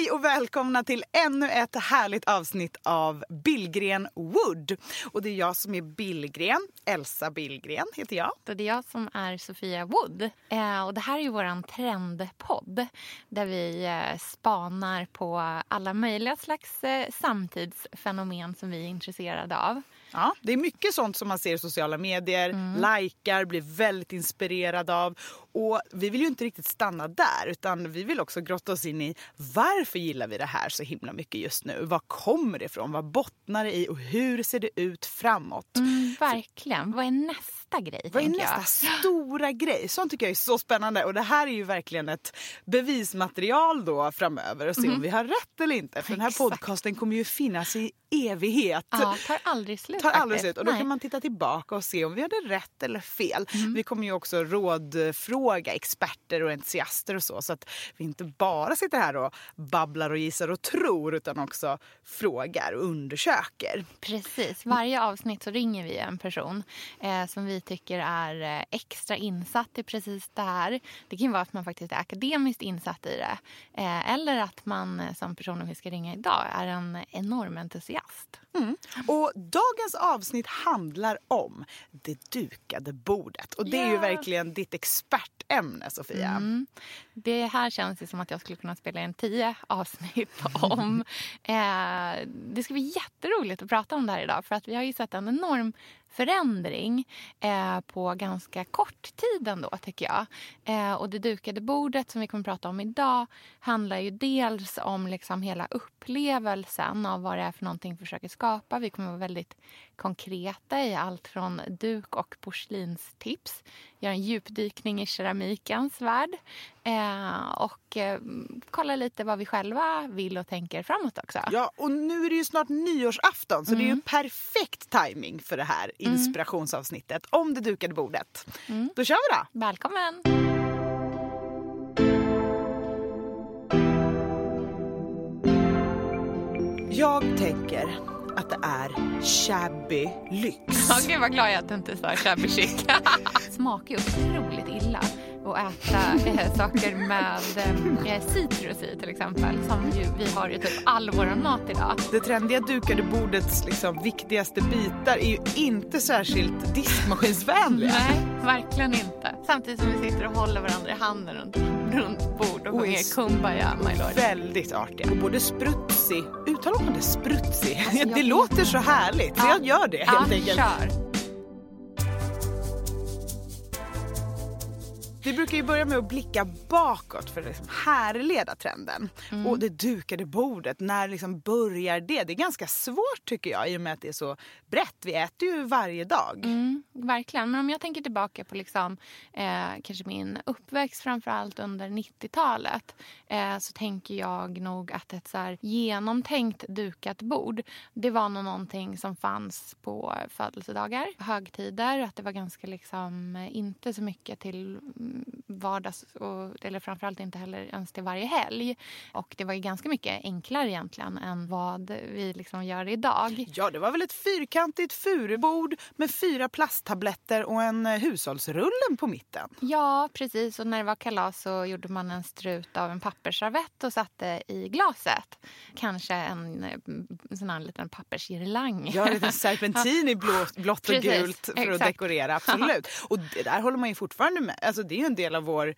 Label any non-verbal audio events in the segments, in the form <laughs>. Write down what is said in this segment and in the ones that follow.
Hej och välkomna till ännu ett härligt avsnitt av Billgren Wood. Och det är jag som är Billgren. Elsa Billgren heter jag. Och det är jag som är Sofia Wood. Eh, och det här är ju vår trendpodd där vi eh, spanar på alla möjliga slags eh, samtidsfenomen som vi är intresserade av. Ja, det är mycket sånt som man ser i sociala medier, mm. likar, blir väldigt inspirerad av. Och vi vill ju inte riktigt stanna där utan vi vill också grotta oss in i varför gillar vi det här så himla mycket just nu? Var kommer det ifrån? Vad bottnar det i? Och hur ser det ut framåt? Mm, verkligen. Vad är nästa grej? Vad är nästa jag? <gasps> stora grej? Sånt tycker jag är så spännande. Och det här är ju verkligen ett bevismaterial då framöver och se mm. om vi har rätt eller inte. För den här podcasten kommer ju finnas i evighet. Ja, tar aldrig slut. Tar aldrig slut. Och då Nej. kan man titta tillbaka och se om vi hade rätt eller fel. Mm. Vi kommer ju också rådfråga experter och entusiaster och så. Så att vi inte bara sitter här och babblar och gissar och tror utan också frågar och undersöker. Precis. Varje avsnitt så ringer vi en person eh, som vi tycker är eh, extra insatt i precis det här. Det kan vara att man faktiskt är akademiskt insatt i det. Eh, eller att man eh, som personen vi ska ringa idag är en enorm entusiast. Mm. Och dagens avsnitt handlar om det dukade bordet. Och det yeah. är ju verkligen ditt expertämne, Sofia. Mm. Det här känns ju som att jag skulle kunna spela en tio avsnitt <laughs> om. eh, det ska bli jätteroligt att prata om det här idag. För att vi har ju sett en enorm förändring eh, på ganska kort tid ändå, tycker jag. Eh, och det dukade bordet som vi kommer att prata om idag handlar ju dels om liksom hela upplevelsen av vad det är för någonting vi försöker skapa. Vi kommer att vara väldigt konkreta i allt från duk och porslinstips. Göra en djupdykning i keramikens värld. Eh, och eh, kolla lite vad vi själva vill och tänker framåt också. Ja, och nu är det ju snart nyårsafton så mm. det är ju mm. perfekt timing för det här mm. inspirationsavsnittet mm. om det dukade bordet. Mm. Då kör vi då! Välkommen! Jag tänker att det är shabby lyx. Ja, gud vad glad jag är att du inte sa shabby chic. <laughs> Smakar ju otroligt illa att äta eh, saker med eh, citrus i till exempel. Som ju, vi har i typ all vår mat idag. Det trendiga dukade bordets liksom, viktigaste bitar är ju inte särskilt diskmaskinsvänliga. Nej, verkligen inte. Samtidigt som vi sitter och håller varandra i handen runt, runt bord och sjunger Kumbaya my lord. Väldigt artiga. Och både sprutsi, uttalar man det sprutsi? Alltså, <laughs> det låter så härligt så jag gör det helt ja, enkelt. Kör. Vi brukar ju börja med att blicka bakåt för att liksom härleda trenden. Mm. Och det dukade bordet, när liksom börjar det? Det är ganska svårt tycker jag i och med att det är så brett. Vi äter ju varje dag. Mm, verkligen. Men om jag tänker tillbaka på liksom, eh, kanske min uppväxt framförallt under 90-talet eh, så tänker jag nog att ett så genomtänkt dukat bord det var nog någonting som fanns på födelsedagar, högtider. Att det var ganska liksom, eh, inte så mycket till vardags och, eller framförallt inte heller ens till varje helg. Och det var ju ganska mycket enklare egentligen än vad vi liksom gör idag. Ja, det var väl ett fyrkantigt furubord med fyra plasttabletter och en eh, hushållsrullen på mitten. Ja, precis. Och när det var kalas så gjorde man en strut av en pappersservett och satte i glaset. Kanske en, en eh, sån här liten pappersgirlang. Ja, en liten serpentin i <laughs> blått, blått och gult för Exakt. att dekorera. Absolut. <laughs> Och det där håller man ju fortfarande med. Alltså, det ju en del av vår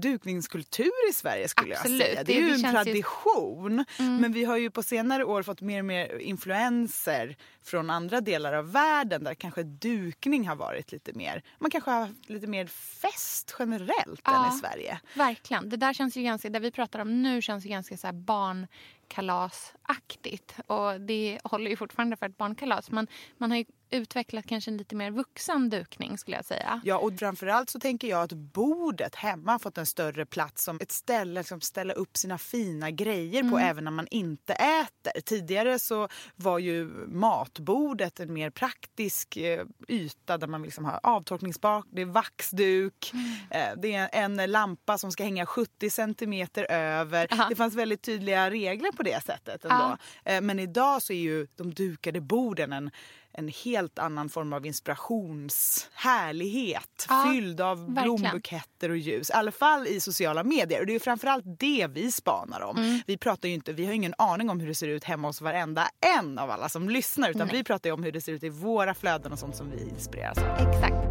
dukningskultur i Sverige skulle Absolut. jag säga. Det är det, ju en tradition. Ju... Mm. Men vi har ju på senare år fått mer och mer influenser från andra delar av världen där kanske dukning har varit lite mer, man kanske har haft lite mer fest generellt ja, än i Sverige. Verkligen. Det där känns ju ganska, det vi pratar om nu känns ju ganska så barn kalasaktigt. och det håller ju fortfarande för ett barnkalas. Men man har ju utvecklat kanske en lite mer vuxen dukning skulle jag säga. Ja, och framförallt så tänker jag att bordet hemma har fått en större plats som ett ställe att ställa upp sina fina grejer på även när man inte äter. Tidigare så var ju matbordet en mer praktisk eh, yta där man liksom har avtorkningsbart, det är vaxduk, eh, det är en lampa som ska hänga 70 centimeter över. Aha. Det fanns väldigt tydliga regler på det sättet ändå. Eh, Men idag så är ju de dukade borden en en helt annan form av inspirationshärlighet Ja, fylld av verkligen. blombuketter och ljus. I alla fall i sociala medier. Och det är framförallt det vi spanar om. Mm. Vi, pratar ju inte, vi har ingen aning om hur det ser ut hemma hos varenda en av alla som lyssnar. Utan Nej. vi pratar om hur det ser ut i våra flöden och sånt som vi inspireras av. Exakt.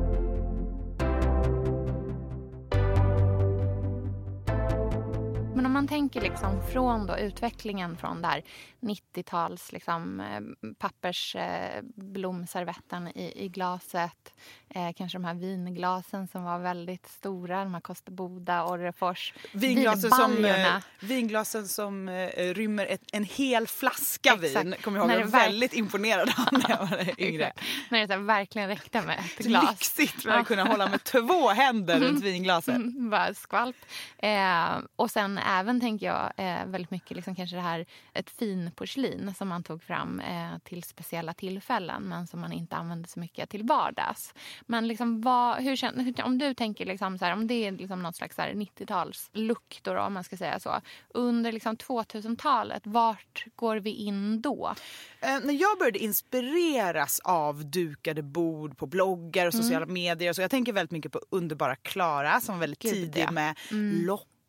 Men om man tänker liksom från då utvecklingen från där 90-tals liksom, eh, pappersblomservetten i, i glaset. Eh, kanske de här vinglasen som var väldigt stora. De här Kosterboda, Orrefors. Vinglasen som, eh, vinglasen som eh, rymmer ett, en hel flaska Exakt. vin. Kommer jag ihåg, jag var väldigt imponerad av när jag var <laughs> yngre. När det här verkligen räckte med ett glas. Lyxigt att kunna hålla med två händer runt <laughs> vinglaset. Bara skvalp. Eh, och sen även tänker jag eh, väldigt mycket liksom kanske det här ett finporslin som man tog fram eh, till speciella tillfällen men som man inte använde så mycket till vardags. Men liksom vad, hur, om du tänker liksom så här, om det är liksom något slags så här 90-tals look då, då om man ska säga så. Under liksom 2000-talet, vart går vi in då? Eh, när jag började inspireras av dukade bord på bloggar och Mm. sociala medier så jag tänker väldigt mycket på Underbara Klara som var väldigt Gud, tidig ja. med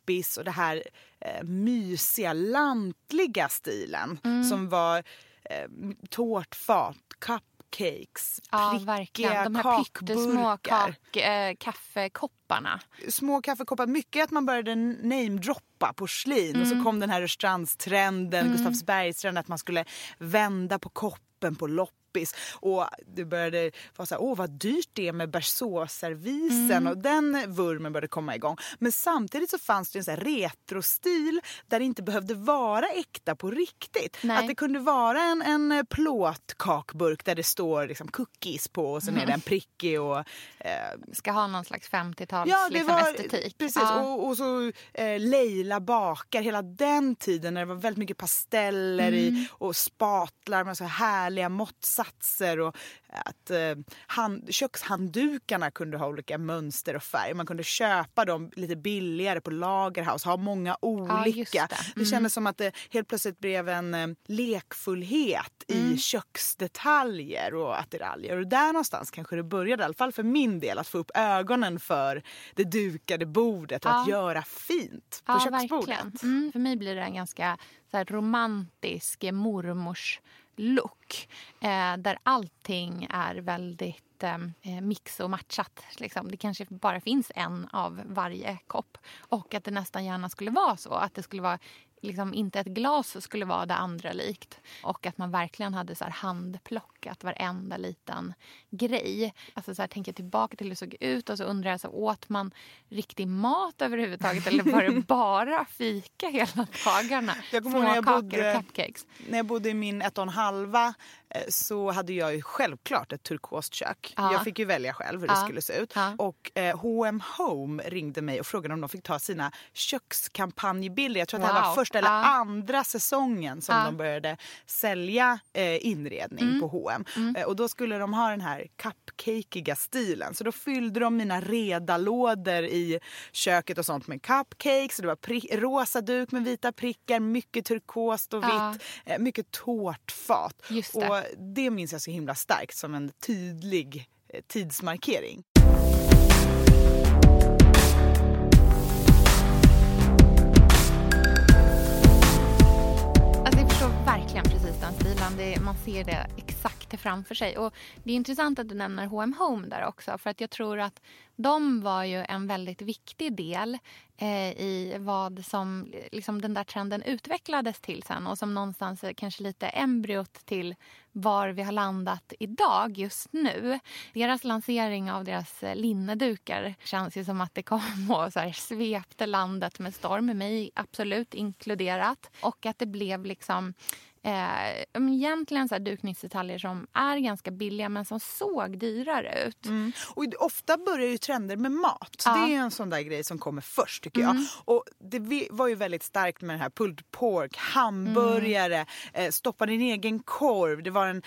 loppis och det här eh, mysiga, lantliga stilen Mm. som var eh, tårtfat, cupcakes, Ja, prickiga verkligen. De här pyttesmå kakburkar. kak, eh, kaffekopparna. små kaffekoppar. Mycket att man började namedroppa porslin och så kom den här Rörstrandstrenden, Gustavsbergstranden att man skulle vända på koppen på loppis och det började vara så här, åh vad dyrt det är med Berså-servisen och den vurmen började komma igång. Men samtidigt så fanns det en så här retrostil där det inte behövde vara äkta på riktigt. Nej. Att det kunde vara en, en plåtkakburk där det står liksom cookies på och sen är den prickig och eh, Ska ha någon slags 50-tals Ja, liksom, var estetik. precis. Ja. Och, och så eh, Leila bakar, hela den tiden när det var väldigt mycket pasteller Mm. i och spatlar med så härliga måttsatser och att eh, hand, kökshanddukarna kunde ha olika mönster och färg. Man kunde köpa dem lite billigare på Lagerhaus, ha många Ja, olika. det. det Mm. kändes som att det helt plötsligt blev en eh, lekfullhet Mm. i köksdetaljer och attiraljer. Och där någonstans kanske det började, i alla fall för min del, att få upp ögonen för det dukade bordet och att Ja. göra fint på Ja, köksbordet. Mm, för mig blir det en ganska så här, romantisk mormors look eh, där allting är väldigt eh, eh, mix och matchat. Liksom. Det kanske bara finns en av varje kopp. Och att det nästan gärna skulle vara så. Att det skulle vara liksom inte ett glas skulle vara det andra likt. Och att man verkligen hade så här handplockat varenda liten grej. Alltså så här, tänker jag tillbaka till hur det såg ut och så undrar jag, så åt man riktig mat överhuvudtaget eller var det <laughs> bara fika hela dagarna? Jag kommer ihåg när jag Småkakor bodde- och cupcakes. När jag bodde i min ett och en halva eh, så hade jag ju självklart ett turkost kök. Ja. Jag fick ju välja själv hur Ja. det skulle se ut. Ja. Och eh, H&M Home ringde mig och frågade om de fick ta sina kökskampanjbilder. Jag tror att det här var Wow. Första eller Ja. andra säsongen som Ja. de började sälja eh, inredning Mm. på H&M. Eh, och då skulle de ha den här cupcakeiga stilen. Så då fyllde de mina redalådor i köket och sånt med cupcakes. Och det var pri- rosa duk med vita prickar, mycket turkost och vitt. Eh, mycket tårtfat. Just det. Och det minns jag så himla starkt som en tydlig eh, tidsmarkering. Det, man ser det exakt framför sig. Och Det är intressant att du nämner H&M Home där också. För att jag tror att de var ju en väldigt viktig del eh, i vad som liksom den där trenden utvecklades till sen. Och som någonstans är kanske lite embryot till var vi har landat idag just nu. Deras lansering av deras eh, linnedukar känns ju som att det kom <laughs> och så här svepte landet med storm. Mig absolut inkluderat. Och att det blev liksom eh, egentligen så här dukningsdetaljer som är ganska billiga men som såg dyrare ut. Mm. Och ofta börjar ju trender med mat. Ja. Det är en sån där grej som kommer först tycker jag. Och det var ju väldigt starkt med den här pulled pork, hamburgare, eh, stoppa din egen korv. Det var en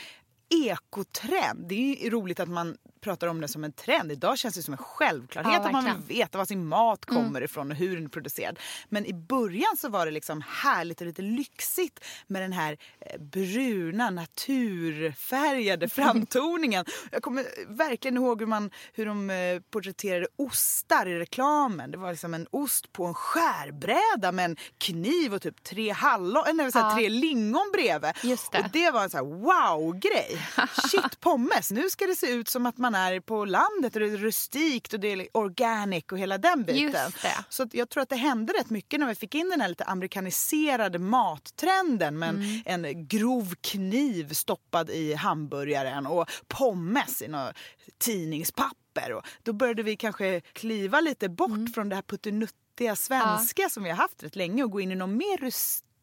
ekotrend. Det är roligt att man pratar om det som en trend. Idag känns det som en självklarhet Ja, att man vill veta var sin mat kommer ifrån och hur den är producerad. Men i början så var det liksom härligt och lite lyxigt med den här eh, bruna naturfärgade <laughs> framtoningen. Jag kommer verkligen ihåg hur, man, hur de eh, porträtterade ostar i reklamen. Det var liksom en ost på en skärbräda med en kniv och typ tre hallon, eller så Ja. tre lingon bredvid. Just det. Och det var en så här wow-grej. <laughs> Shit pommes, nu ska det se ut som att man är på landet och det är rustikt och det är organic och hela den biten. Så jag tror att det hände rätt mycket när vi fick in den här lite amerikaniserade mattrenden med en, Mm. en grov kniv stoppad i hamburgaren och pommes i något tidningspapper. Och då började vi kanske kliva lite bort Mm. från det här puttinuttiga svenska som vi har haft rätt länge och gå in i något mer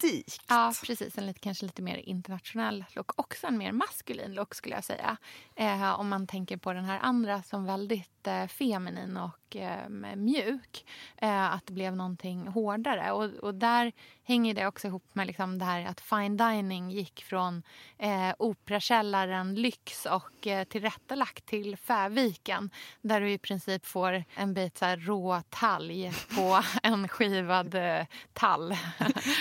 rustikt. Ja, precis. En lite, kanske lite mer internationell look. Också en mer maskulin look skulle jag säga. Eh, om man tänker på den här andra som väldigt feminin och eh, mjuk. Eh, att det blev någonting hårdare. Och, och där hänger det också ihop med liksom det här att fine dining gick från eh, operakällaren lyx och eh, tillrättalagt till Fäviken. Där du i princip får en bit så rå talg på <laughs> en skivad eh, tall. <laughs>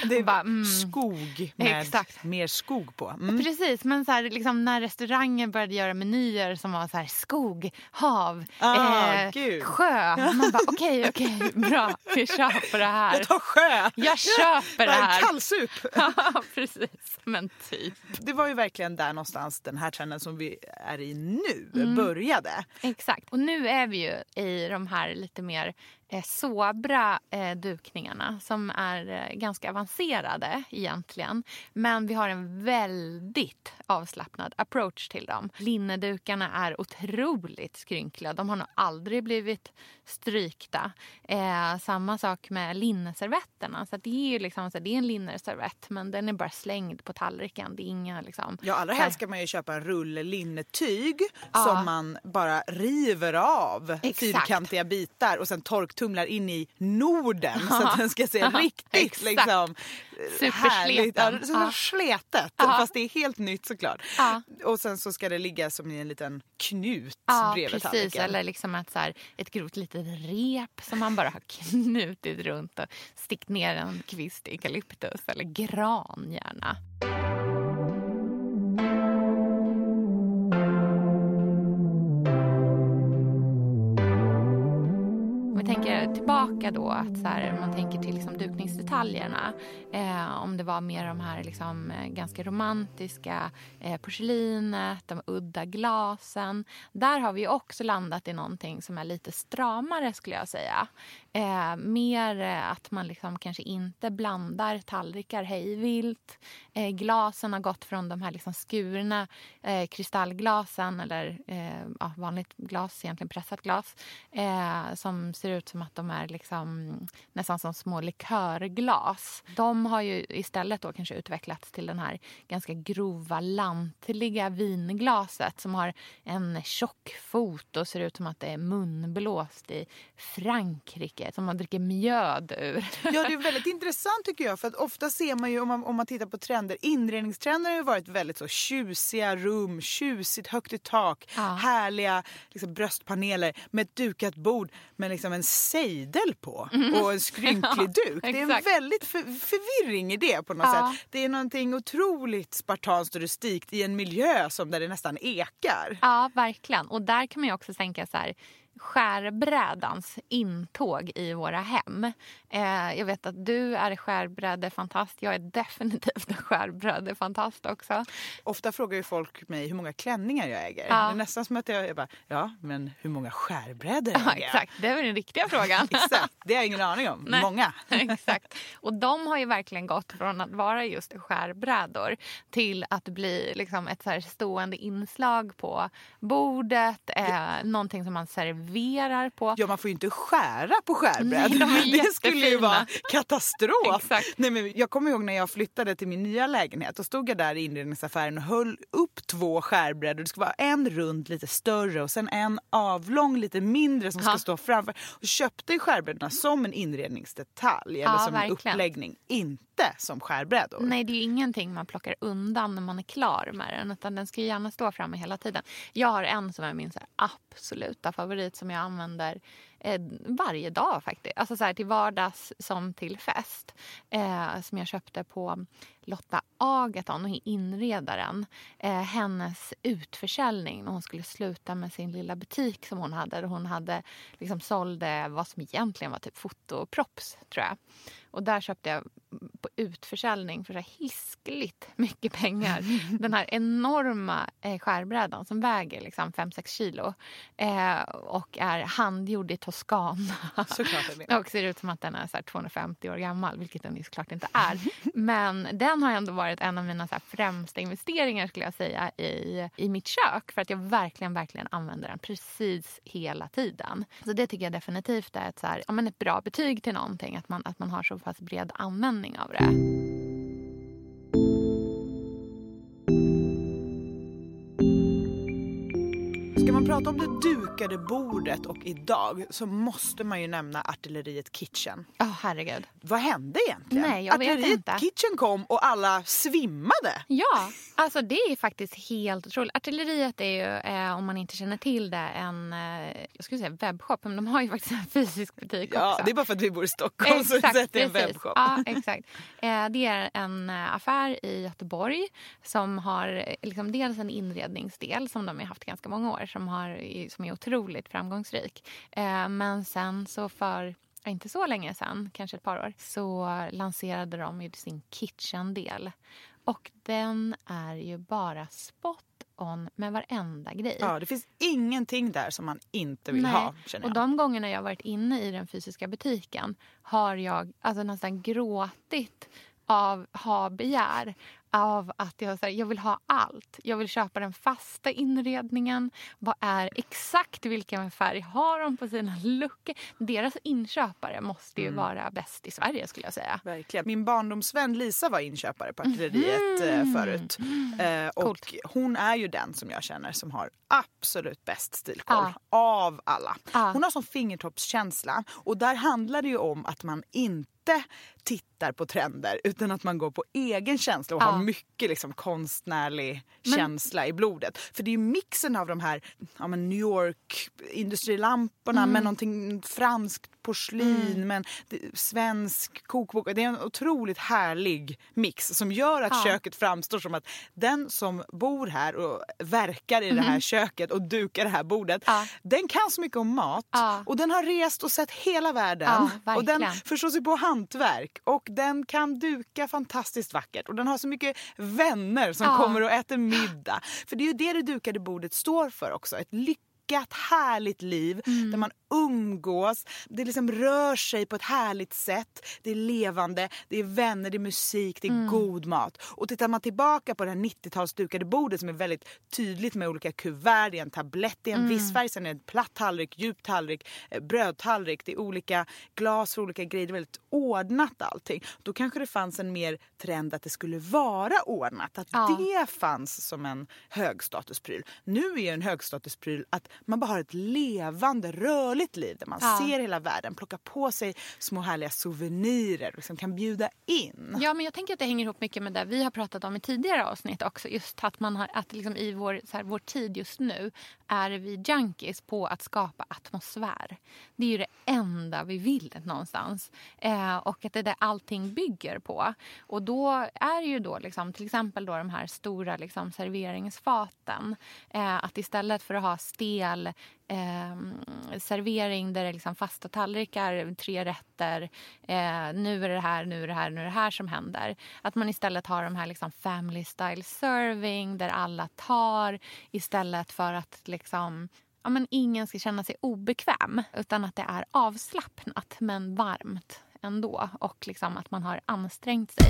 Det är Bara, mm. skog med Exakt. mer skog på. Mm. Precis, men så här, liksom, när restauranger började göra menyer som var så här, skog, hav, eh, Ah, gud. sjö. Man bara okej, okej, bra, vi på det här. Jag tar sjö! Jag köper det här. Kallsup! <laughs> Ja, precis. Men typ. Det var ju verkligen där någonstans den här trenden som vi är i nu Mm. började. Exakt. Och nu är vi ju i de här lite mer eh, sobra eh, dukningarna som är eh, ganska avancerade egentligen. Men vi har en väldigt avslappnad approach till dem. Linnedukarna är otroligt skrynkliga. De har nog aldrig blivit strykta. Eh, samma sak med linneservetterna. Så det är ju liksom, så det är en linneservett men den är bara slängd på tallriken. Det är inga liksom... Ja, allra helst ska man ju köpa en rulle linnetyg Ja. som man bara river av Exakt. fyrkantiga bitar och sen torktumlar in i Norden så att den ska se <laughs> riktigt Exakt. liksom härligt så Ja. Sletet, Ja. fast det är helt nytt såklart. Ja. Och sen så ska det ligga som i en liten knut Ja, bredvid precis. tallriken. Eller liksom ett, så här, ett grovt litet rep som man bara har <laughs> knutit runt och stickt ner en kvist eukalyptus eller gran gärna. Tillbaka då, att så här, man tänker till liksom dukningsdetaljerna. Eh, om det var mer de här liksom, eh, ganska romantiska eh, porslinet, de udda glasen. Där har vi också landat i någonting som är lite stramare skulle jag säga. Eh, mer eh, att man liksom kanske inte blandar tallrikar hejvilt. Eh, glasen har gått från de här liksom skurna eh, kristallglasen eller eh, ja, vanligt glas, egentligen pressat glas eh, som ser ut som att de är liksom, nästan som små likörglas. De har ju istället då kanske utvecklats till den här ganska grova, lantliga vinglaset som har en tjock fot och ser ut som att det är munblåst i Frankrike som man dricker mjöd ur. <laughs> Ja, det är väldigt intressant tycker jag. För att ofta ser man ju om man, om man tittar på trender, inredningstrender har ju varit väldigt så tjusiga rum, tjusigt högt i tak, Ja. härliga liksom, bröstpaneler med ett dukat bord med liksom en sejdel på och en skrynklig <laughs> duk. Det är en Mm. väldigt för, förvirring i det på något Ja. sätt. Det är någonting otroligt spartanskt och rustikt i en miljö som där det nästan ekar. Ja, verkligen. Och där kan man ju också tänka så här skärbrädans intåg i våra hem. Eh, jag vet att du är skärbrädefantast. Jag är definitivt en skärbrädefantast också. Ofta frågar ju folk mig hur många klänningar jag äger. Ja. Det är nästan som att jag, jag bara, ja men hur många skärbrädor äger Ja, jag? exakt, det är väl den riktiga frågan. <laughs> Exakt, det har jag ingen aning om. Nej. Många. <laughs> Exakt. Och de har ju verkligen gått från att vara just skärbrädor till att bli liksom ett så stående inslag på bordet. Eh, någonting som man serverar på. Ja, man får ju inte skära på skärbräd. Nej, de är <laughs> det skulle ju jättefina. vara katastrof. Exakt. Nej, men jag kommer ihåg när jag flyttade till min nya lägenhet. Då stod jag där i inredningsaffären och höll upp två skärbrädor. Det skulle vara en rund lite större och sen en avlång lite mindre som ska stå framför. Och köpte ju skärbrädorna som en inredningsdetalj eller Ja, som en verkligen. uppläggning. Inte som skärbrädor. Nej, det är ju ingenting man plockar undan när man är klar med den. Utan den ska ju gärna stå framme hela tiden. Jag har en som är min så absoluta favorit som jag använder eh, varje dag faktiskt. Alltså så här, till vardags som till fest. Eh, som jag köpte på Lotta Agaton, inredaren. Eh, hennes utförsäljning när hon skulle sluta med sin lilla butik som hon hade. Där hon hade liksom sålde vad som egentligen var typ fotoprops tror jag. Och där köpte jag på utförsäljning för så hiskligt mycket pengar. <laughs> Den här enorma eh, skärbrädan som väger liksom 5-6 kilo eh, och är handgjord i Toscana. <laughs> Och ser ut som att den är så här 250 år gammal, vilket den ju såklart inte är. <laughs> Men den den har ändå varit en av mina så här främsta investeringar skulle jag säga i, i mitt kök. För att jag verkligen, verkligen använder den precis hela tiden. Så det tycker jag definitivt är ett, så här, ja, men ett bra betyg till någonting. Att man, att man har så pass bred användning av det. Ska man prata om det dukade bordet och idag så måste man ju nämna Artilleriet Kitchen. Ja, herregud. Vad hände egentligen? Nej, jag vet Artilleriet inte. Kitchen kom och alla svimmade. Ja, alltså det är faktiskt helt otroligt. Artilleriet är ju, eh, om man inte känner till det, en eh, jag skulle säga webbshop. Men de har ju faktiskt en fysisk butik Ja, också. det är bara för att vi bor i Stockholm så Exakt, det är en webbshop. Ja, exakt. Eh, det är en eh, affär i Göteborg som har eh, liksom dels en inredningsdel som de har haft ganska många år som, har, som är otroligt framgångsrik. Eh, men sen så för inte så länge sen, kanske ett par år, så lanserade de ju sin kitchen-del. Och den är ju bara spot on med varenda grej. Ja, det finns ingenting där som man inte vill Nej. ha Och de gångerna jag har varit inne i den fysiska butiken har jag alltså nästan gråtit av ha-begär. Av att jag, så här, jag vill ha allt. Jag vill köpa den fasta inredningen. Vad är exakt vilken färg har de på sina luckor? Deras inköpare måste Mm. ju vara bäst i Sverige skulle jag säga. Verkligen. Min barndomsvän Lisa var inköpare på Artilleriet eh, förut. Eh, och Coolt. hon är ju den som jag känner som har absolut bäst stilkoll Ja. av alla. Ja. Hon har sån fingertoppskänsla och där handlar det ju om att man inte tittar på trender utan att man går på egen känsla och Ja. har mycket liksom konstnärlig Men- känsla i blodet. För det är ju mixen av de här ja, New York industrilamporna Mm. med någonting franskt porslin men det, svensk kokbok. Det är en otroligt härlig mix som gör att Ja. köket framstår som att den som bor här och verkar i det här köket och dukar det här bordet. Ja. den kan så mycket om mat och den har rest och sett hela världen och den förstår sig på hantverk och den kan duka fantastiskt vackert och den har så mycket vänner som Ja. kommer och äter middag. För det är ju det det dukade bordet står för också. Ett lyckat, härligt liv Mm. där man umgås. Det liksom rör sig på ett härligt sätt. Det är levande, det är vänner, det är musik, det är Mm. god mat. Och tittar man tillbaka på det här 90-talsdukade bordet som är väldigt tydligt med olika kuvert. Det är en tablett i en Mm. viss färg, sen är det en platt tallrik, djup tallrik, eh, brödtallrik. Det är olika glas för olika grejer. Det är väldigt ordnat allting. Då kanske det fanns en mer trend att det skulle vara ordnat. Att Ja. det fanns som en högstatuspryl. Nu är ju en högstatuspryl att man bara har ett levande, rörligt liv där man Ja. ser hela världen, plockar på sig små härliga souvenirer och liksom kan bjuda in. Ja, men jag tänker att det hänger ihop mycket med det vi har pratat om i tidigare avsnitt också. Just att man har, att liksom i vår, så här, vår tid just nu är vi junkies på att skapa atmosfär. Det är ju det enda vi vill någonstans. Eh, och att det är det allting bygger på. Och då är ju då liksom, till exempel då de här stora liksom, serveringsfaten. Eh, att istället för att ha stel eh, servering där det är liksom fasta tallrikar, tre rätter. Eh, nu är det här, nu är det här, nu är det här som händer. Att man istället har de här liksom family style serving där alla tar istället för att liksom Ja, men ingen ska känna sig obekväm utan att det är avslappnat men varmt ändå och liksom att man har ansträngt sig.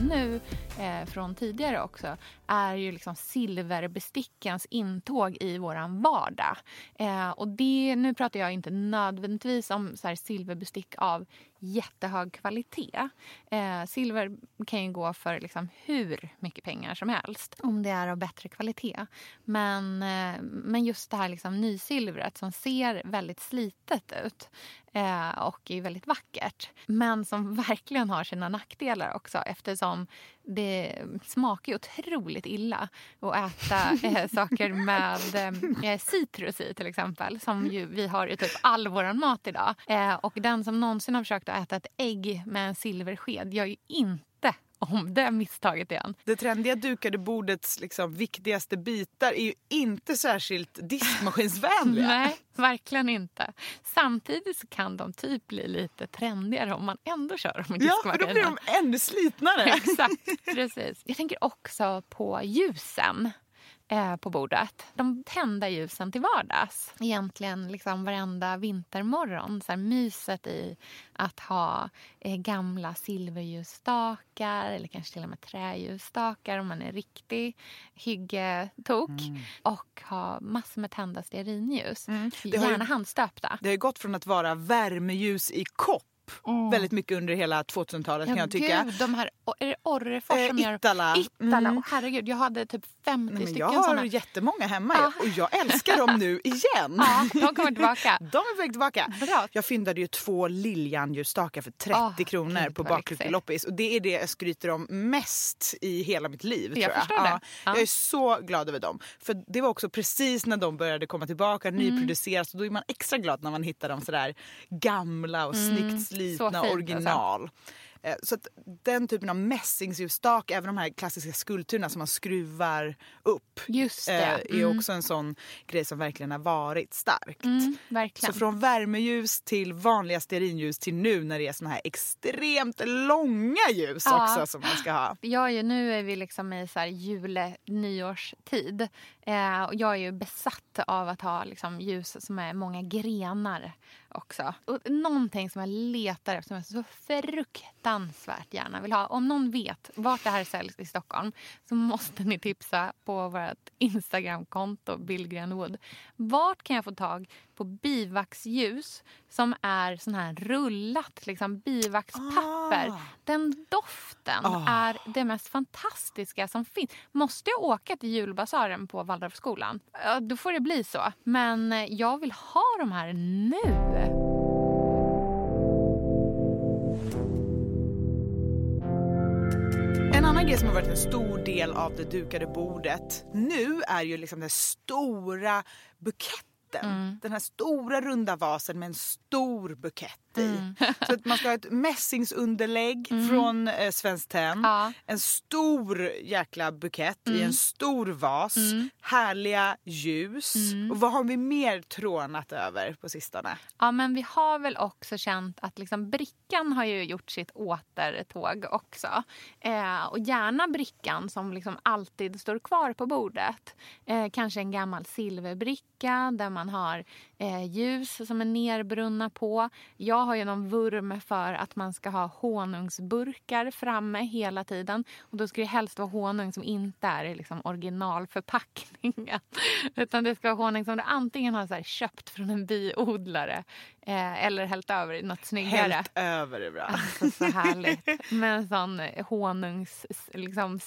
Nu, eh, från tidigare också är ju liksom silverbestickens intåg i vår vardag. Eh, och det, nu pratar jag inte nödvändigtvis om så här silverbestick av jättehög kvalitet. Eh, silver kan ju gå för liksom hur mycket pengar som helst om det är av bättre kvalitet. Men, eh, men just det här liksom nysilvret som ser väldigt slitet ut eh, och är väldigt vackert men som <laughs> verkligen har sina nackdelar också eftersom det smakar ju otroligt illa att äta <laughs> eh, saker med eh, citrus i till exempel som ju vi har i typ all vår mat idag. Eh, och den som någonsin har försökt att äta ett ägg med en silversked gör ju inte om det misstaget igen. Det trendiga dukade bordets liksom viktigaste bitar är ju inte särskilt diskmaskinsvänliga. <laughs> Nej, verkligen inte. Samtidigt så kan de typ bli lite trendigare om man ändå kör dem i Ja, för då blir de ännu slitnare. <laughs> Exakt, precis. Jag tänker också på ljusen eh, på bordet. De tända ljusen till vardags. Egentligen liksom varenda vintermorgon. Så här myset i att ha eh, gamla silverljusstakar eller kanske till och med träljusstakar om man är riktig hyggetok. Mm. Och ha massor med tända stearinljus. Mm. Gärna handstöpta. Det har gått från att vara värmeljus i kopp Mm. Väldigt mycket under hela 2000-talet ja, kan jag tycka. Gud, de här, är det Orrefors eh, som gör... Ittala. Ittala. Mm. Oh, herregud, jag hade typ 50 Nej, stycken Jag har såna. jättemånga hemma ah. och jag älskar dem nu <laughs> igen. Ja, de kommer tillbaka. <laughs> de är på väg tillbaka. Bra. Jag fyndade ju två liljanljusstakar för 30 oh, kronor på Baklycke loppis och det är det jag skryter om mest i hela mitt liv. Jag, tror jag. Ja, jag är så glad över dem. För det var också precis när de började komma tillbaka, mm. nyproduceras och då är man extra glad när man hittar dem sådär gamla och mm. snyggt slitna original original. Eh, så att den typen av mässingsljusstak, även de här klassiska skulpturerna som man skruvar upp, Just det. Mm. är också en sån grej som verkligen har varit starkt. Mm, verkligen. Så från värmeljus till vanliga stearinljus till nu när det är såna här extremt långa ljus ja. också som man ska ha. Ja, ju, nu är vi liksom i så här jule nyårstid. Eh, och jag är ju besatt av att ha liksom ljus som är många grenar också. Och någonting som jag letar efter, som jag så fruktansvärt gärna vill ha. Om någon vet vart det här säljs i Stockholm så måste ni tipsa på vårt Instagramkonto Billgren Wood. Vart kan jag få tag på bivaxljus som är sån här rullat liksom bivaxpapper. Ah. Den doften ah. är det mest fantastiska som finns. Måste jag åka till julbasaren på Waldorfskolan, då får det bli så. Men jag vill ha de här nu. Grej som har varit en stor del av det dukade bordet nu är ju liksom den stora buketten Mm. Den här stora runda vasen med en stor bukett i. Mm. <laughs> Så att man ska ha ett mässingsunderlägg mm. från eh, Svenskt Tenn. Ja. En stor jäkla bukett mm. i en stor vas. Mm. Härliga ljus. Mm. Och vad har vi mer trånat över på sistone? Ja men vi har väl också känt att liksom brickan har ju gjort sitt återtåg också. Eh, och gärna brickan som liksom alltid står kvar på bordet. Eh, kanske en gammal silverbricka där man har eh, ljus som är nerbrunna på. Jag har ju någon vurm för att man ska ha honungsburkar framme hela tiden. Och Då ska det helst vara honung som inte är liksom originalförpackningen. <laughs> Utan det ska vara honung som du antingen har så köpt från en biodlare eh, eller hällt över i något snyggare. Hällt över är bra. Alltså, så härligt. Med en sån honungsslev, liksom,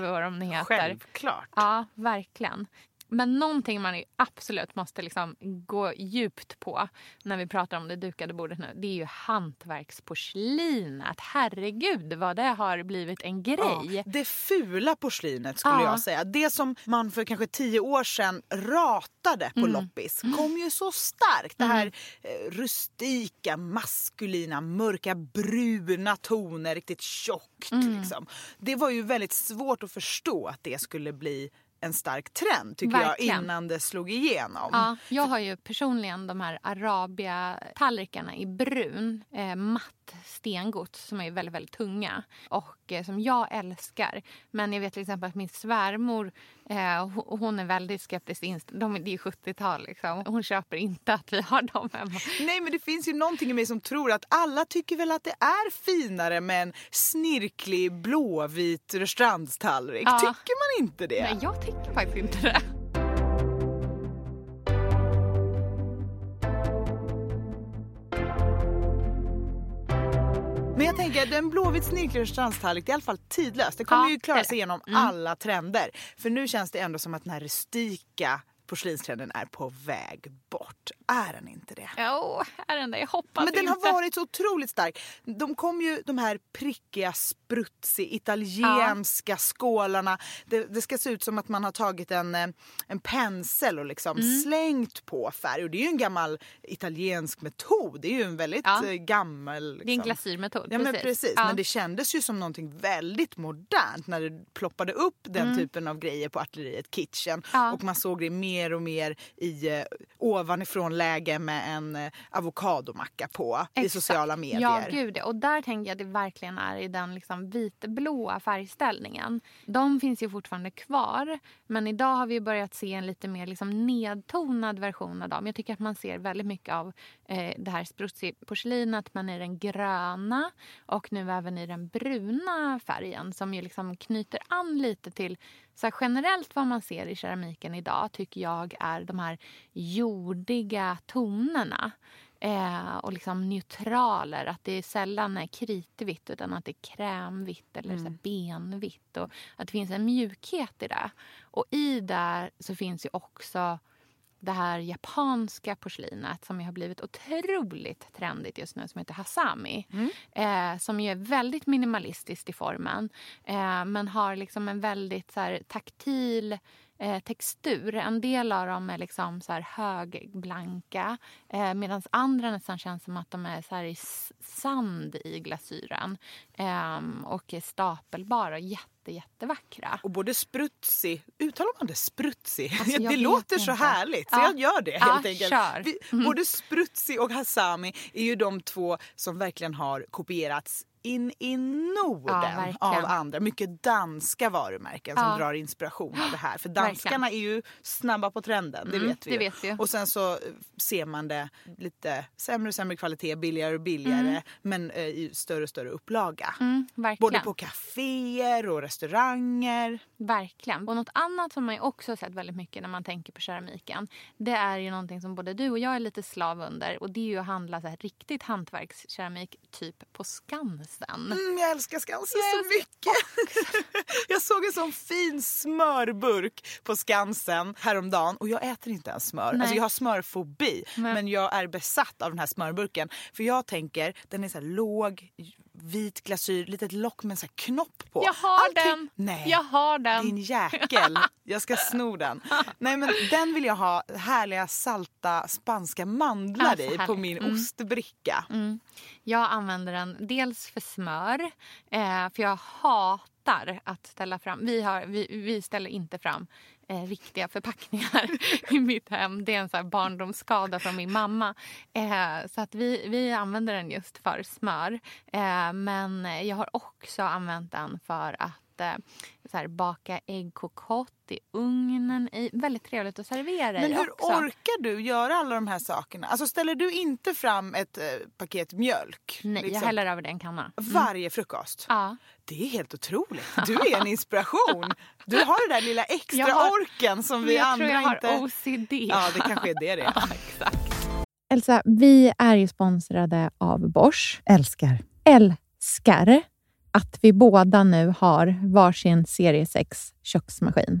vad de heter. Självklart. Ja, verkligen. Men någonting man absolut måste liksom gå djupt på när vi pratar om det dukade bordet nu, det är ju hantverksporslinet. Herregud vad det har blivit en grej. Ja, det fula porslinet skulle ja. jag säga. Det som man för kanske tio år sedan ratade på mm. loppis kom ju så starkt. Det här mm. rustika, maskulina, mörka bruna toner, riktigt tjockt. Mm. Liksom. Det var ju väldigt svårt att förstå att det skulle bli en stark trend tycker Verkligen. jag innan det slog igenom. Ja, jag har ju personligen de här Arabia-tallrikarna i brun, eh, matt stengods som är väldigt, väldigt tunga och eh, som jag älskar. Men jag vet till exempel att min svärmor Eh, ho- hon är väldigt skeptisk. De, det är 70-tal liksom. Hon köper inte att vi har dem hemma. Nej men det finns ju någonting i mig som tror att alla tycker väl att det är finare med en snirklig blåvit restaurangtallrik. Ja. Tycker man inte det? Nej, jag tycker faktiskt inte det. Men jag tänker att en blåvit det är i alla fall tidlöst. Det kommer Ja, ju klara sig igenom Mm. alla trender. För nu känns det ändå som att den här rustika porslinstrenden är på väg bort. Är den inte det? Jo, är den det? Jag hoppas Men den inte. har varit så otroligt stark. De kom ju de här prickiga, sprutsig, italienska skålarna. Det, det ska se ut som att man har tagit en, eh, en pensel och liksom Mm. slängt på färg. Och det är ju en gammal italiensk metod. Det är ju en väldigt Ja. eh, gammal... Det är en Liksom. glasyrmetod. Ja men precis, Ja. men det kändes ju som någonting väldigt modernt när det ploppade upp den typen av grejer på artilleriet Kitchen. Mm. Ja. Och man såg det mer och mer i eh, ovanifrån läge med en eh, avokadomacka på i Exakt. sociala medier. Ja, gud. Och där tänker jag att det verkligen är i den liksom vitblåa färgställningen. De finns ju fortfarande kvar, men idag har vi börjat se en lite mer liksom nedtonad version av dem. Jag tycker att man ser väldigt mycket av eh, det här porslinet men i den gröna och nu även i den bruna färgen som ju liksom knyter an lite till så generellt vad man ser i keramiken idag tycker jag är de här jordiga tonerna eh, och liksom neutraler. Att det sällan är kritvitt utan att det är krämvitt eller så här benvitt. Och att det finns en mjukhet i det. Och i det så finns ju också det här japanska porslinet som har blivit otroligt trendigt just nu som heter Hasami. Eh, som ju är väldigt minimalistiskt i formen eh, men har liksom en väldigt så här, taktil eh, textur. En del av dem är liksom så här högblanka eh, medan andra nästan känns som att de är så i sand i glasyren eh, och är stapelbara och jätte, jättevackra. Och både sprutsig, uttalar man det sprutsig? Alltså, <laughs> det låter så inte. härligt så Ja. jag gör det Ja, helt enkelt. kör. Vi, Mm. Både sprutsig och hasami är ju de två som verkligen har kopierats in i Ja, Norden verkligen. av andra. Mycket danska varumärken som Ja. drar inspiration av det här. För danskarna är ju snabba på trenden, det Mm, vet vi det vet vi. Och sen så eh, ser man det lite sämre och sämre kvalitet, billigare och billigare men eh, i större och större upplaga. Mm, verkligen. Både på kaféer och restauranger. Verkligen. Och något annat som man ju också har sett väldigt mycket när man tänker på keramiken. Det är ju någonting som både du och jag är lite slav under. Och det är ju att handla så här riktigt hantverkskeramik typ på Skansen. Mm, jag älskar Skansen Jag så mycket. <laughs> jag såg en sån fin smörburk på Skansen häromdagen och jag äter inte ens smör. Nej. Alltså jag har smörfobi Nej. men jag är besatt av den här smörburken. För jag tänker, den är så här låg, vit glasyr, litet lock med en så här knopp på. Jag har den! Nej. Jag har den! Din jäkel. Jag ska sno den. <laughs> Nej men den vill jag ha härliga salta spanska mandlar Ja, så i på härligt. min Mm. ostbricka. Mm. Jag använder den dels för smör, eh, för jag hatar att ställa fram... Vi, har, vi, vi ställer inte fram eh, riktiga förpackningar <laughs> i mitt hem. Det är en så här barndomsskada från min mamma. Eh, så att vi, vi använder den just för smör. Eh, men jag har också använt den för att eh, så här, baka äggkokott i ugnen. I, väldigt trevligt att servera Men i hur också. orkar du göra alla de här sakerna? Alltså ställer du inte fram ett eh, paket mjölk Nej, liksom, jag häller över det en kanna. varje frukost? Ja. Det är helt otroligt. <laughs> Du är en inspiration. Du har den där lilla extra Jag har- orken som vi jag andra tror jag har inte... OCD. Ja, det kanske är det det är. <laughs> Ja, exakt. Elsa, vi är ju sponsrade av Bosch. Älskar. Älskar att vi båda nu har varsin serie 6 köksmaskin.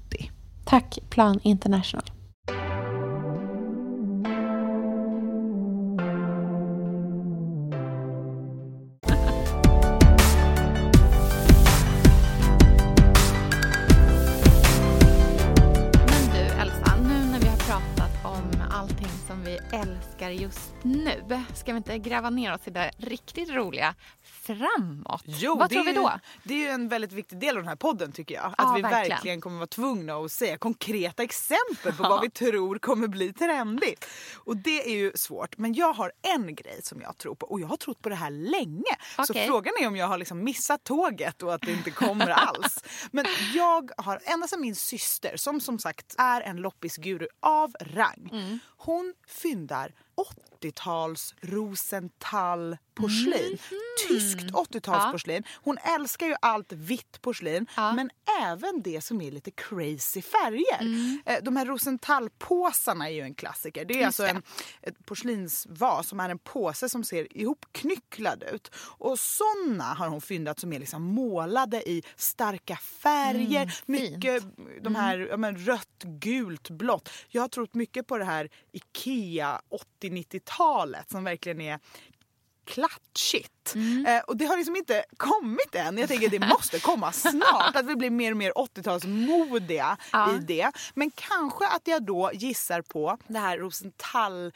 Tack Plan International. Men du Elsa, nu när vi har pratat om allting som vi älskar just nu, ska vi inte gräva ner oss i det riktigt roliga framåt? Jo, Vad tror vi då? Ju, det är ju en väldigt viktig del av den här podden tycker jag. Att Ja, vi verkligen. verkligen. kommer vara tvungna att säga konkreta exempel på <laughs> vad vi tror kommer bli trendigt. Och det är ju svårt. Men jag har en grej som jag tror på och jag har trott på det här länge. Så Okej. frågan är om jag har liksom missat tåget och att det inte kommer alls. <laughs> Men jag har, ända sedan min syster som som sagt är en loppisguru av rang. Mm. Hon fyndar 80-tals Rosenthal porslin. Mhm. Tyskt 80-talsporslin. Hon älskar ju allt vitt porslin Ja. men även det som är lite crazy färger. Mm. Eh, De här Rosenthal-påsarna är ju en klassiker. Det är alltså det. en ett porslinsvas som är en påse som ser ihopknycklad ut. Och såna har hon fyndat som är liksom målade i starka färger. mycket de här ja, men, rött, gult, blått. Jag har trott mycket på det här Ikea 80-90-talet som verkligen är klatschigt. Eh, och det har liksom inte kommit än. Jag tänker det måste komma <laughs> snart. Att vi blir mer och mer 80-talsmodiga Ja. i det. Men kanske att jag då gissar på det här Rosenthal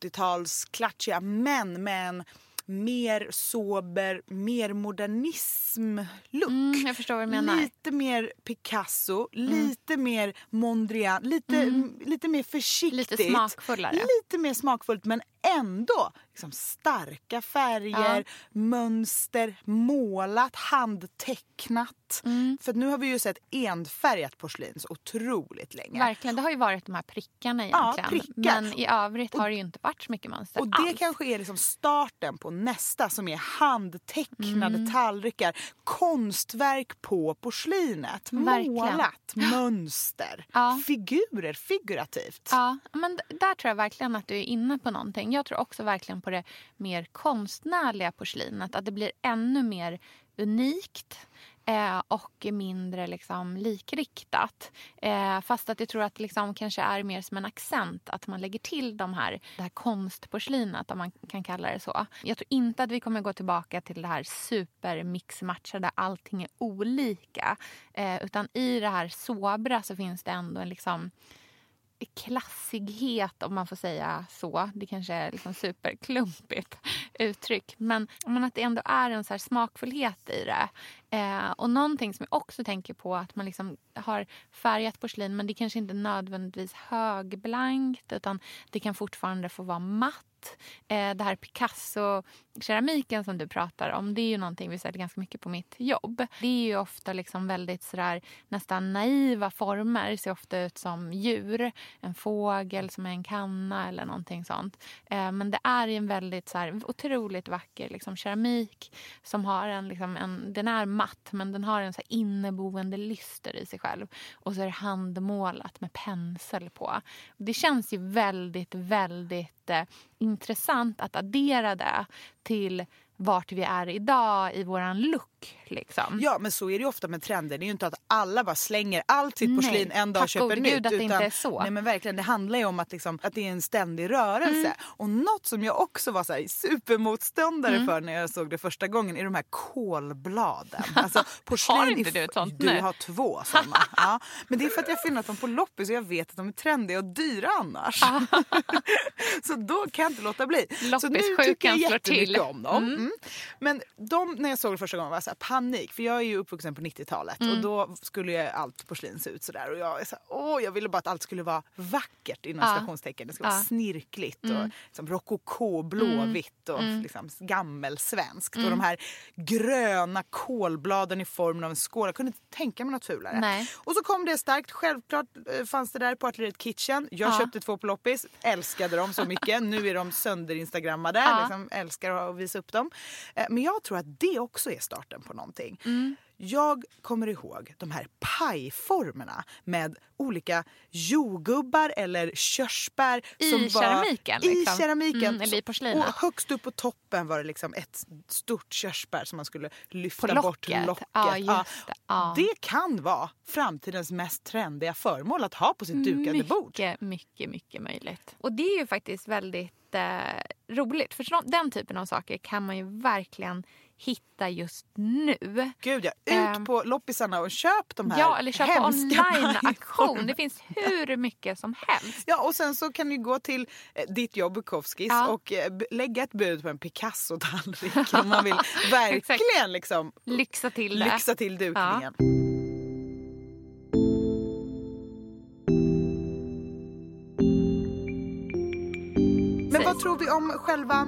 80-tals klatschiga men med en mer sober, mer modernism-look. Mm, jag förstår vad du menar. Lite mer Picasso, lite mer Mondrian, lite, lite mer försiktigt. Lite smakfullare. Lite mer smakfullt men ändå liksom starka färger, mönster, målat, handtecknat. Mm. För nu har vi ju sett enfärgat porslin så otroligt länge. Verkligen, det har ju varit de här prickarna Ja, egentligen. prickar. Men i övrigt har det ju inte varit så mycket mönster Och det alls. kanske är liksom starten på nästa som är handtecknade Mm. tallrikar. Konstverk på porslinet. Verkligen. Målat, mönster, Ja. figurer, figurativt. Ja, men där tror jag verkligen att du är inne på någonting. Jag tror också verkligen på det mer konstnärliga porslinet. Att det blir ännu mer unikt eh, och mindre liksom, likriktat. Eh, fast att jag tror att det liksom kanske är mer som en accent. Att man lägger till de här, det här konstporslinet, om man kan kalla det så. Jag tror inte att vi kommer gå tillbaka till det här supermixmatchade. där allting är olika. Eh, utan i det här sobra så finns det ändå en liksom klassighet om man får säga så. Det kanske är liksom superklumpigt uttryck. Men, men att det ändå är en så här smakfullhet i det. Eh, och någonting som jag också tänker på att man liksom har färgat porslin men det kanske inte nödvändigtvis högblankt utan det kan fortfarande få vara matt. Eh, det här Picasso-keramiken som du pratar om det är ju någonting vi säljer ganska mycket på mitt jobb. Det är ju ofta liksom väldigt sådär, nästan naiva former. Det ser ofta ut som djur. En fågel som är en kanna eller någonting sånt. Eh, men det är ju en väldigt så här, otroligt vacker liksom, keramik som har en, liksom, en... Den är matt men den har en så här inneboende lyster i sig själv. Och så är det handmålat med pensel på. Det känns ju väldigt, väldigt eh, intressant att addera det till vart vi är idag i våran look. Liksom. Ja men så är det ju ofta med trender. Det är ju inte att alla bara slänger allt sitt Nej, porslin en dag och köper nytt. gud att det inte utan- är så. Nej men verkligen det handlar ju om att, liksom, att det är en ständig rörelse. Mm. Och något som jag också var så här, supermotståndare för när jag såg det första gången är de här kolbladen. Alltså, <laughs> porslin Har inte du ett sånt Du nu? har två sådana. <laughs> ja. Men det är för att jag funnit dem på loppis och jag vet att de är trendiga och dyra annars. <laughs> så då kan jag inte låta bli. Så nu tycker jag Loppissjukan slår till. om dem. Mm. Men de, när jag såg det första gången var jag så här, panik. För jag är ju uppvuxen på 90-talet och då skulle ju allt porslin se ut sådär. Och jag, så åh, jag ville bara att allt skulle vara vackert inom Ja. citationstecken. Det vara Ja. snirkligt och liksom rokoko, blåvitt och liksom gammelsvenskt. Och de här gröna kolbladen i formen av en skål. Jag kunde inte tänka mig något fulare. Nej. Och så kom det starkt. Självklart eh, fanns det där på Artilleriet Kitchen. Jag Ja. köpte två på loppis. Älskade dem så <laughs> mycket. nu är de sönderinstagrammade. Ja. Liksom, älskar att visa upp dem. Eh, Men jag tror att det också är starten på någonting. Mm. Jag kommer ihåg de här pajformerna med olika jordgubbar eller körsbär. I som var, keramiken, I liksom. keramiken. Mm, eller i porslinet. Och högst upp på toppen var det liksom ett stort körsbär som man skulle lyfta På bort locket. locket. Ja, just det. Ja. det kan vara framtidens mest trendiga föremål att ha på sitt dukade bord. Mycket, mycket, mycket möjligt. Och det är ju faktiskt väldigt eh, roligt. För så, den typen av saker kan man ju verkligen hitta just nu. Gud ja, ut Ehm. på loppisarna och köp de här Ja, eller online-aktion. pajformerna. <laughs> Det finns hur mycket som helst. Ja, och sen så kan du gå till eh, ditt jobb Bukowskis Ja. och eh, lägga ett bud på en Picasso-tallrik om man vill <laughs> verkligen liksom Lyxa till det. lyxa till dukningen. Men vad tror vi om själva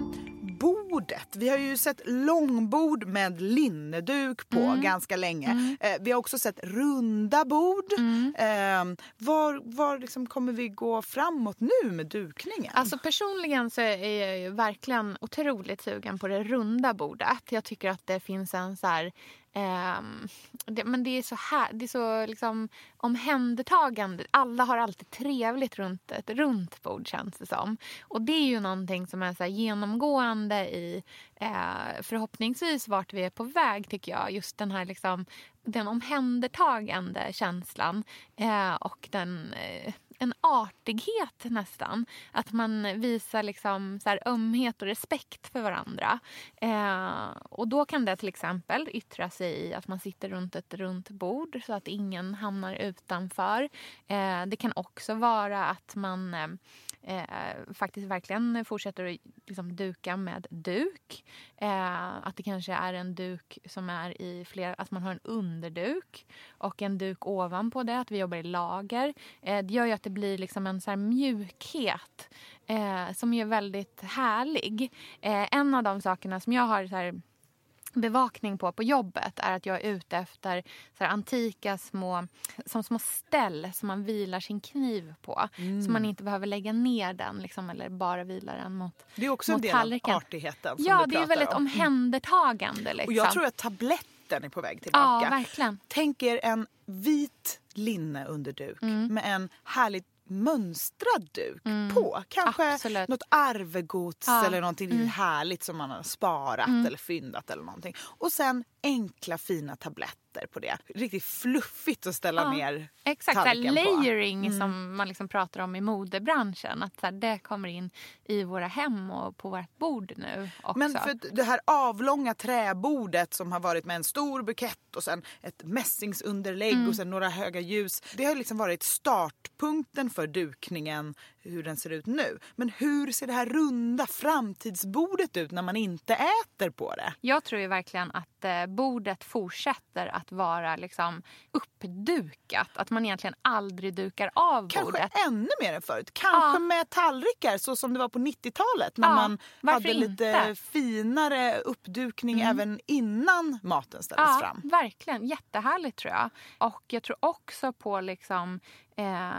bordet? Vi har ju sett långbord med linneduk på Mm. ganska länge. Eh, vi har också sett runda bord. Mm. Eh, var var liksom kommer vi gå framåt nu med dukningen? Alltså personligen så är jag ju verkligen otroligt sugen på det runda bordet. Jag tycker att det finns en så här ehm, det, men det är så här, det är så liksom omhändertagande. Alla har alltid trevligt runt ett runt bord känns det som. Och det är ju någonting som är så här genomgående i eh, förhoppningsvis vart vi är på väg tycker jag. Just den här liksom den omhändertagande känslan eh, och den eh, en artighet nästan. Att man visar liksom så här ömhet och respekt för varandra. Eh, och då kan det till exempel yttra sig i att man sitter runt ett runt bord så att ingen hamnar utanför. Eh, det kan också vara att man eh, eh, faktiskt verkligen fortsätter att liksom duka med duk. Eh, att det kanske är en duk som är i flera, att man har en underduk och en duk ovanpå det, att vi jobbar i lager. Eh, det gör ju att det blir liksom en så här mjukhet eh, som är väldigt härlig. Eh, en av de sakerna som jag har så här bevakning på på jobbet är att jag är ute efter så här antika små, som små ställ som man vilar sin kniv på. Så man inte behöver lägga ner den liksom, eller bara vila den mot det är också en del tallriken. av artigheten Ja, det är väldigt om. omhändertagande. Liksom. Och jag tror att tabletten är på väg Ja, tillbaka. verkligen. Tänk er en vit linne under duk Mm. med en härligt mönstrad duk på. Kanske Mm. Absolut. något arvegods Ja. Mm. eller någonting riktigt härligt som man har sparat eller fyndat eller någonting. Och sen enkla fina tabletter på det. Riktigt fluffigt att ställa Ja. ner Exakt, så på. Mm. layering som man liksom pratar om i modebranschen. Att så det kommer in i våra hem och på vårt bord nu också. Men för det här avlånga träbordet som har varit med en stor bukett och sen ett mässingsunderlägg Mm. och sen några höga ljus. Det har liksom varit startpunkten för dukningen, hur den ser ut nu. Men hur ser det här runda framtidsbordet ut när man inte äter på det? Jag tror ju verkligen att eh, bordet fortsätter att vara liksom uppdukat. Att man egentligen aldrig dukar av Kanske bordet. ännu mer än förut. Kanske Ja. med tallrikar så som det var på 90-talet när Ja, man hade lite inte? Mm. finare uppdukning även innan maten ställdes Ja, fram. verkligen. Jättehärligt tror jag. Och jag tror också på liksom... Eh,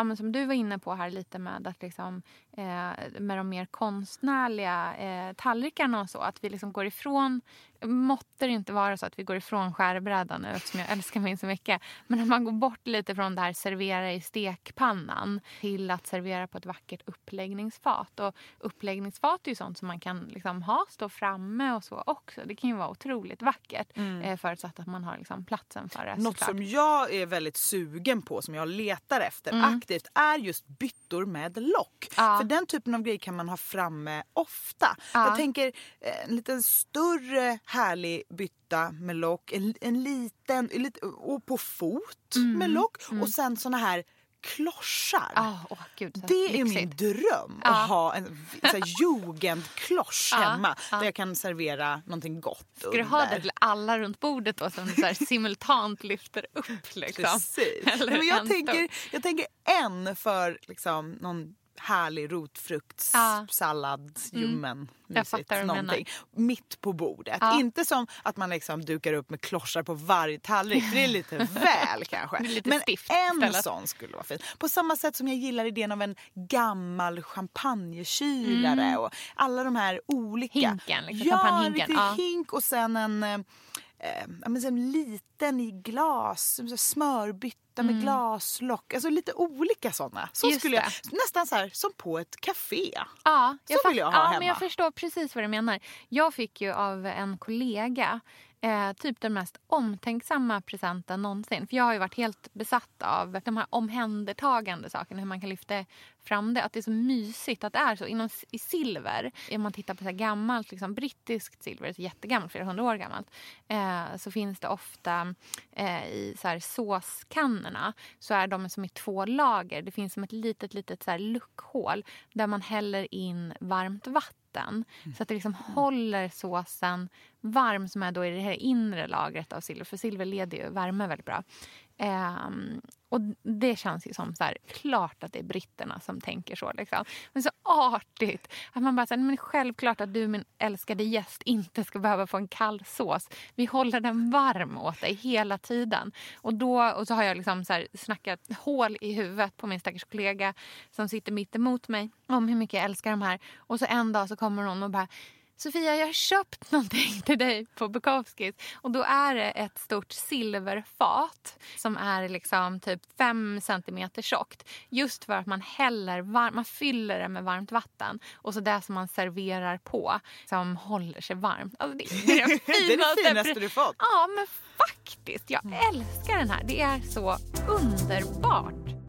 ja, men som du var inne på här lite med att liksom, eh, med de mer konstnärliga eh, tallrikarna och så. Att vi liksom går ifrån, måtte det inte vara så att vi går ifrån skärbrädan nu eftersom jag älskar min så mycket. Men att man går bort lite från det här servera i stekpannan till att servera på ett vackert uppläggningsfat. Och uppläggningsfat är ju sånt som man kan liksom ha, stå framme och så också. Det kan ju vara otroligt vackert eh, förutsatt att man har liksom platsen för det. Mm. Något som jag är väldigt sugen på, som jag letar efter Mm. aktivt, är just byttor med lock. Ja. För den typen av grejer kan man ha framme ofta. Ja. Jag tänker eh, en liten större härlig bytta med lock, en, en liten, en lit- och på fot Mm. med lock och sen såna här klossar. Ah, åh, gud, Det är min lyxigt. dröm Ja. att ha en så här, jugendkloss Ja, hemma ja. där jag kan servera någonting gott Ska du ha under. det till alla runt bordet då som så här simultant lyfter upp? Liksom? Precis. <laughs> Eller Nej, men jag, tänker, jag tänker en för liksom, någon härlig rotfrukts, Ja. sallad, ljummen, mysigt, någonting. Mitt på bordet. Ja. Inte som att man liksom dukar upp med klossar på varje tallrik. Det är lite <laughs> väl kanske. Lite Men stift en istället. sån skulle vara fin. På samma sätt som jag gillar idén av en gammal champagnekylare och alla de här olika. Mm. Hinken, liksom, ja, en champagnehinken, ja. hink och sen en eh, men en liten i glas, som smörbytta med glaslock. Alltså lite olika såna. Så Mm. Just skulle jag, det. nästan så här som på ett café. Ja, Så jag vill jag ha ja, hemma. Men jag förstår precis vad du menar. Jag fick ju av en kollega eh, typ den mest omtänksamma presenten någonsin. För Jag har ju varit helt besatt av de här omhändertagande sakerna. Hur man kan lyfta fram det. Att det är så mysigt att det är så. Inom, I silver, om man tittar på så gammalt, liksom, brittiskt silver, så jättegammalt, flera hundra år gammalt. Eh, så finns det ofta eh, i så här såskannorna så är de som i två lager. Det finns som ett litet, litet så här luckhål där man häller in varmt vatten. Så att det liksom håller såsen varm som är då i det här inre lagret av silver. För silver leder ju värme väldigt bra. Um, och det känns ju som så här, klart att det är britterna som tänker så. Liksom. Men så artigt. Att man bara säger, men självklart att du min älskade gäst inte ska behöva få en kall sås. Vi håller den varm åt dig hela tiden. Och, då, och så har jag liksom så här snackat hål i huvudet på min stackars kollega som sitter mitt emot mig om hur mycket jag älskar de här. Och så en dag så kommer hon och bara Sofia, jag har köpt <laughs> någonting till dig på Bukowskis. Och då är det ett stort silverfat som är liksom typ fem centimeter tjockt. Just för att man häller var- man fyller det med varmt vatten. Och så det som man serverar på som håller sig varmt. Alltså det, det är <laughs> det Det är det finaste du fått. Ja, men faktiskt. Jag älskar den här. Det är så underbart.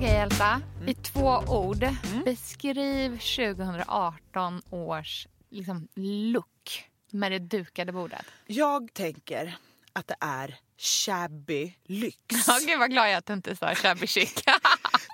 Okej, Elsa. I två ord, beskriv 2018 års liksom, look med det dukade bordet. Jag tänker att det är shabby lyx. Ja, Gud vad glad jag är att du inte sa shabby chic. <laughs>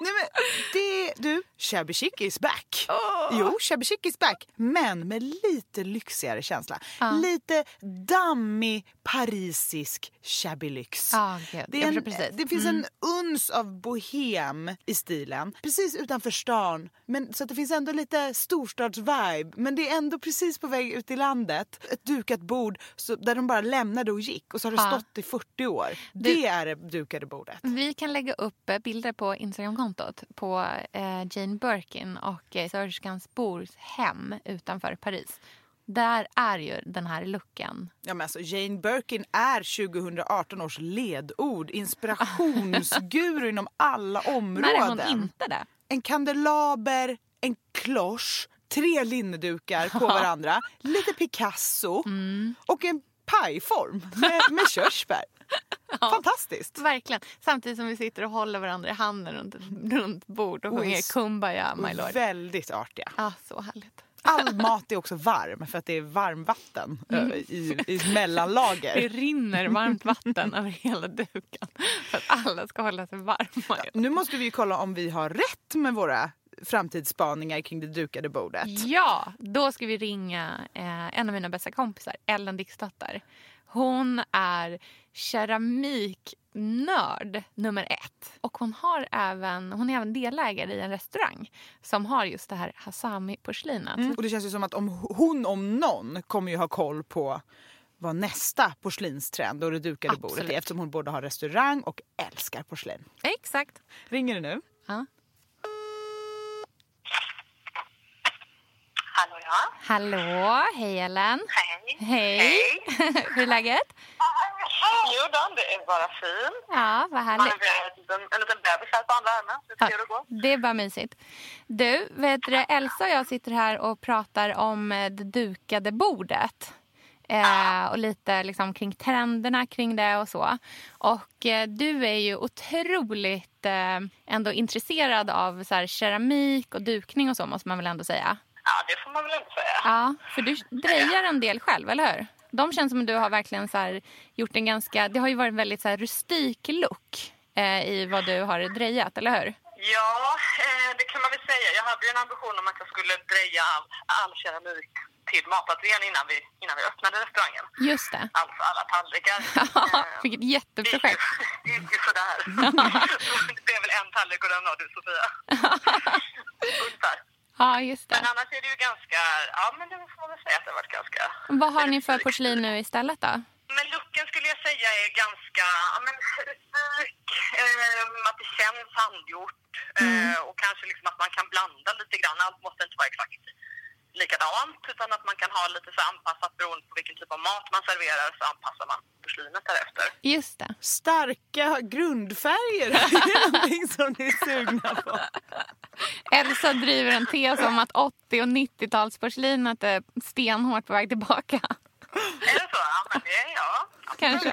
Nej, men det, du, shabby chic is back. Jo, shabby chic is back. Men med lite lyxigare känsla. Lite dammig parisisk shabby lyx. Gud. Det, en, det finns en uns av bohem i stilen. Precis utanför stan. Men, så det finns ändå lite storstadsvibe. Men det är ändå precis på väg ut i landet. Ett dukat bord så, där de bara lämnade och gick. Och så har det Ja. stått i 40 år. Det är det dukade bordet. Vi kan lägga upp eh, bilder på Instagramkontot på eh, Jane Birkin och eh, Sörskans Bors hem utanför Paris. Där är ju den här looken. Ja, men alltså, Jane Birkin är 2018 års ledord. Inspirationsguru <laughs> inom alla områden. När är hon inte det? En kandelaber, en klosch, tre linnedukar på varandra, lite Picasso Mm. och en pajform med, med körsbär. <laughs> Fantastiskt! Verkligen. Samtidigt som vi sitter och håller varandra i handen runt runt bord och sjunger is- Kumbaya, my lord. Väldigt artiga. Ja, så härligt. All mat är också varm för att det är varmvatten <laughs> Mm. eh, i, i ett mellanlager. <laughs> Det rinner varmt vatten över hela duken för att alla ska hålla sig varma. Nu måste vi ju kolla om vi har rätt med våra framtidsspaningar kring det dukade bordet. Ja, då ska vi ringa eh, en av mina bästa kompisar, Ellen Dixdotter. Hon är keramiknörd nummer ett. Och hon, har även, hon är även delägare i en restaurang som har just det här Hasami-porslinet. Mm. Och det känns ju som att om hon om någon kommer ju ha koll på vad nästa porslinstrend och det dukade bordet Absolut. är eftersom hon både har restaurang och älskar porslin. Exakt. Ringer det nu? Ja. Hallå ja. Hallå, hej Ellen. Hej. Hej. <laughs> Hur är läget? Jo då, det är bara fint. Ja, vad Man härligt. är en liten, en liten bebis här på andra armen. Det gå. Det är bara mysigt. Du, vet du, Elsa och jag sitter här och pratar om eh, det dukade bordet. Eh, och lite liksom kring trenderna kring det och så. Och eh, du är ju otroligt eh, ändå intresserad av så här, keramik och dukning och så måste man väl ändå säga. Ja, det får man väl inte säga. Ja, för du drejar en del själv, eller hur? De känns som att du har verkligen så här gjort en ganska... Det har ju varit en väldigt så här rustik look eh, i vad du har drejat, eller hur? Ja, eh, det kan man väl säga. Jag hade ju en ambition om att jag skulle dreja all, all keramik till matateljén innan vi, innan vi öppnade restaurangen. Just det. Alltså alla tallrikar. <laughs> Eh, Vilket gick jätteprojekt. Det gick ju sådär. <laughs> <laughs> det blev väl en tallrik och den var du Sofia. Ungefär. Ja, just Men det. annars är det ju ganska, ja men det får man väl säga att det har varit ganska... Vad har ni för porslin nu istället då? Men looken skulle jag säga är ganska ja, men, rustik, eh, att det känns handgjort eh, och kanske liksom att man kan blanda lite grann. Allt måste inte vara exakt likadant utan att man kan ha lite så anpassat beroende på vilken typ av mat man serverar så anpassar man porslinet därefter. Just det. Starka grundfärger, är det <laughs> någonting som ni är sugna på? Elsa driver en tes om att 80 och 90-talsporslinet är stenhårt på väg tillbaka. Är det så? Ja, men det är jag. Kanske.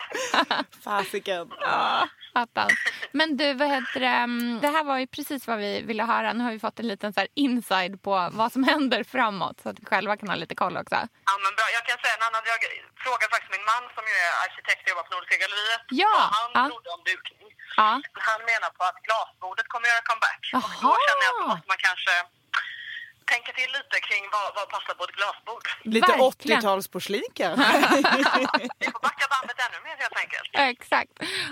<laughs> Fasiken. Attans. Men du, vad heter det? Mm, det här var ju precis vad vi ville höra. Nu har vi fått en liten så här inside på vad som händer framåt så att vi själva kan ha lite koll också. Ja, men bra. Jag kan säga en annan. Jag frågade faktiskt min man som ju är arkitekt och jobbar på Nordiska galleriet. Ja, vad han ja. trodde om dukning. Ja. Han menar på att glasbordet kommer göra comeback. Och då Jaha. känner jag att man kanske tänka till lite kring vad, vad passar på ett glasbord. Lite Verkligen. 80-talsporslin kanske? <laughs> Vi får backa bandet ännu mer helt enkelt. Exakt.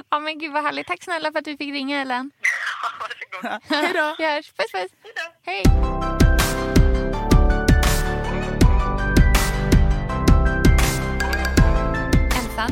Ja, men gud vad härligt. Tack snälla för att vi fick ringa Ellen. <laughs> Varsågod. <laughs> Hej då. Vi hörs. Puss puss. Hej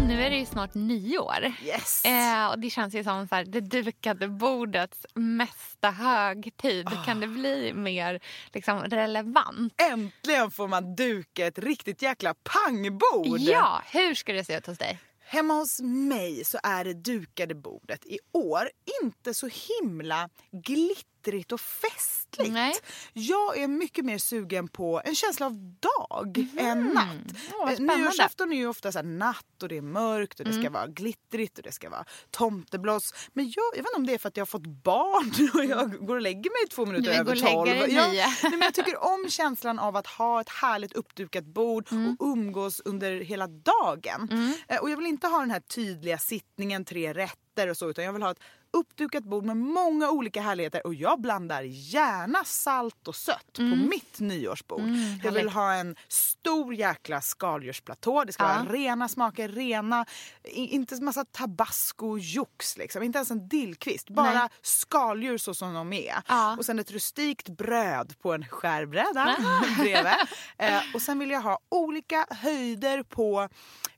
nu är det ju snart nyår. Yes. Eh, och det känns ju som så här, det dukade bordets mesta högtid. Kan det bli mer liksom, relevant? Äntligen får man duka ett riktigt jäkla pangbord. Ja, hur ska det se ut hos dig? Hemma hos mig så är det dukade bordet i år inte så himla glittrigt och festligt. Nej. Jag är mycket mer sugen på en känsla av dag än natt. Mm. Nyårsafton är ju ofta så natt och det är mörkt och det ska vara glittrigt och det ska vara tomtebloss. Men jag, jag vet inte om det är för att jag har fått barn <laughs> och jag går och lägger mig två minuter över tolv. dig Ja, nio. nej, men jag tycker om känslan av att ha ett härligt uppdukat bord Mm. och umgås under hela dagen. Eh, Och jag vill inte ha den här tydliga sittningen, tre rätter och så utan jag vill ha ett uppdukat bord med många olika härligheter och jag blandar gärna salt och sött på mitt nyårsbord. jag vill ha en stor jäkla skaldjursplatå. Det ska Ja. vara rena smaker, rena, inte massa tabasco och jox liksom. Inte ens en dillkvist. Bara Nej. skaldjur så som de är. Ja. Och sen ett rustikt bröd på en skärbräda <laughs> bredvid. Eh, och sen vill jag ha olika höjder på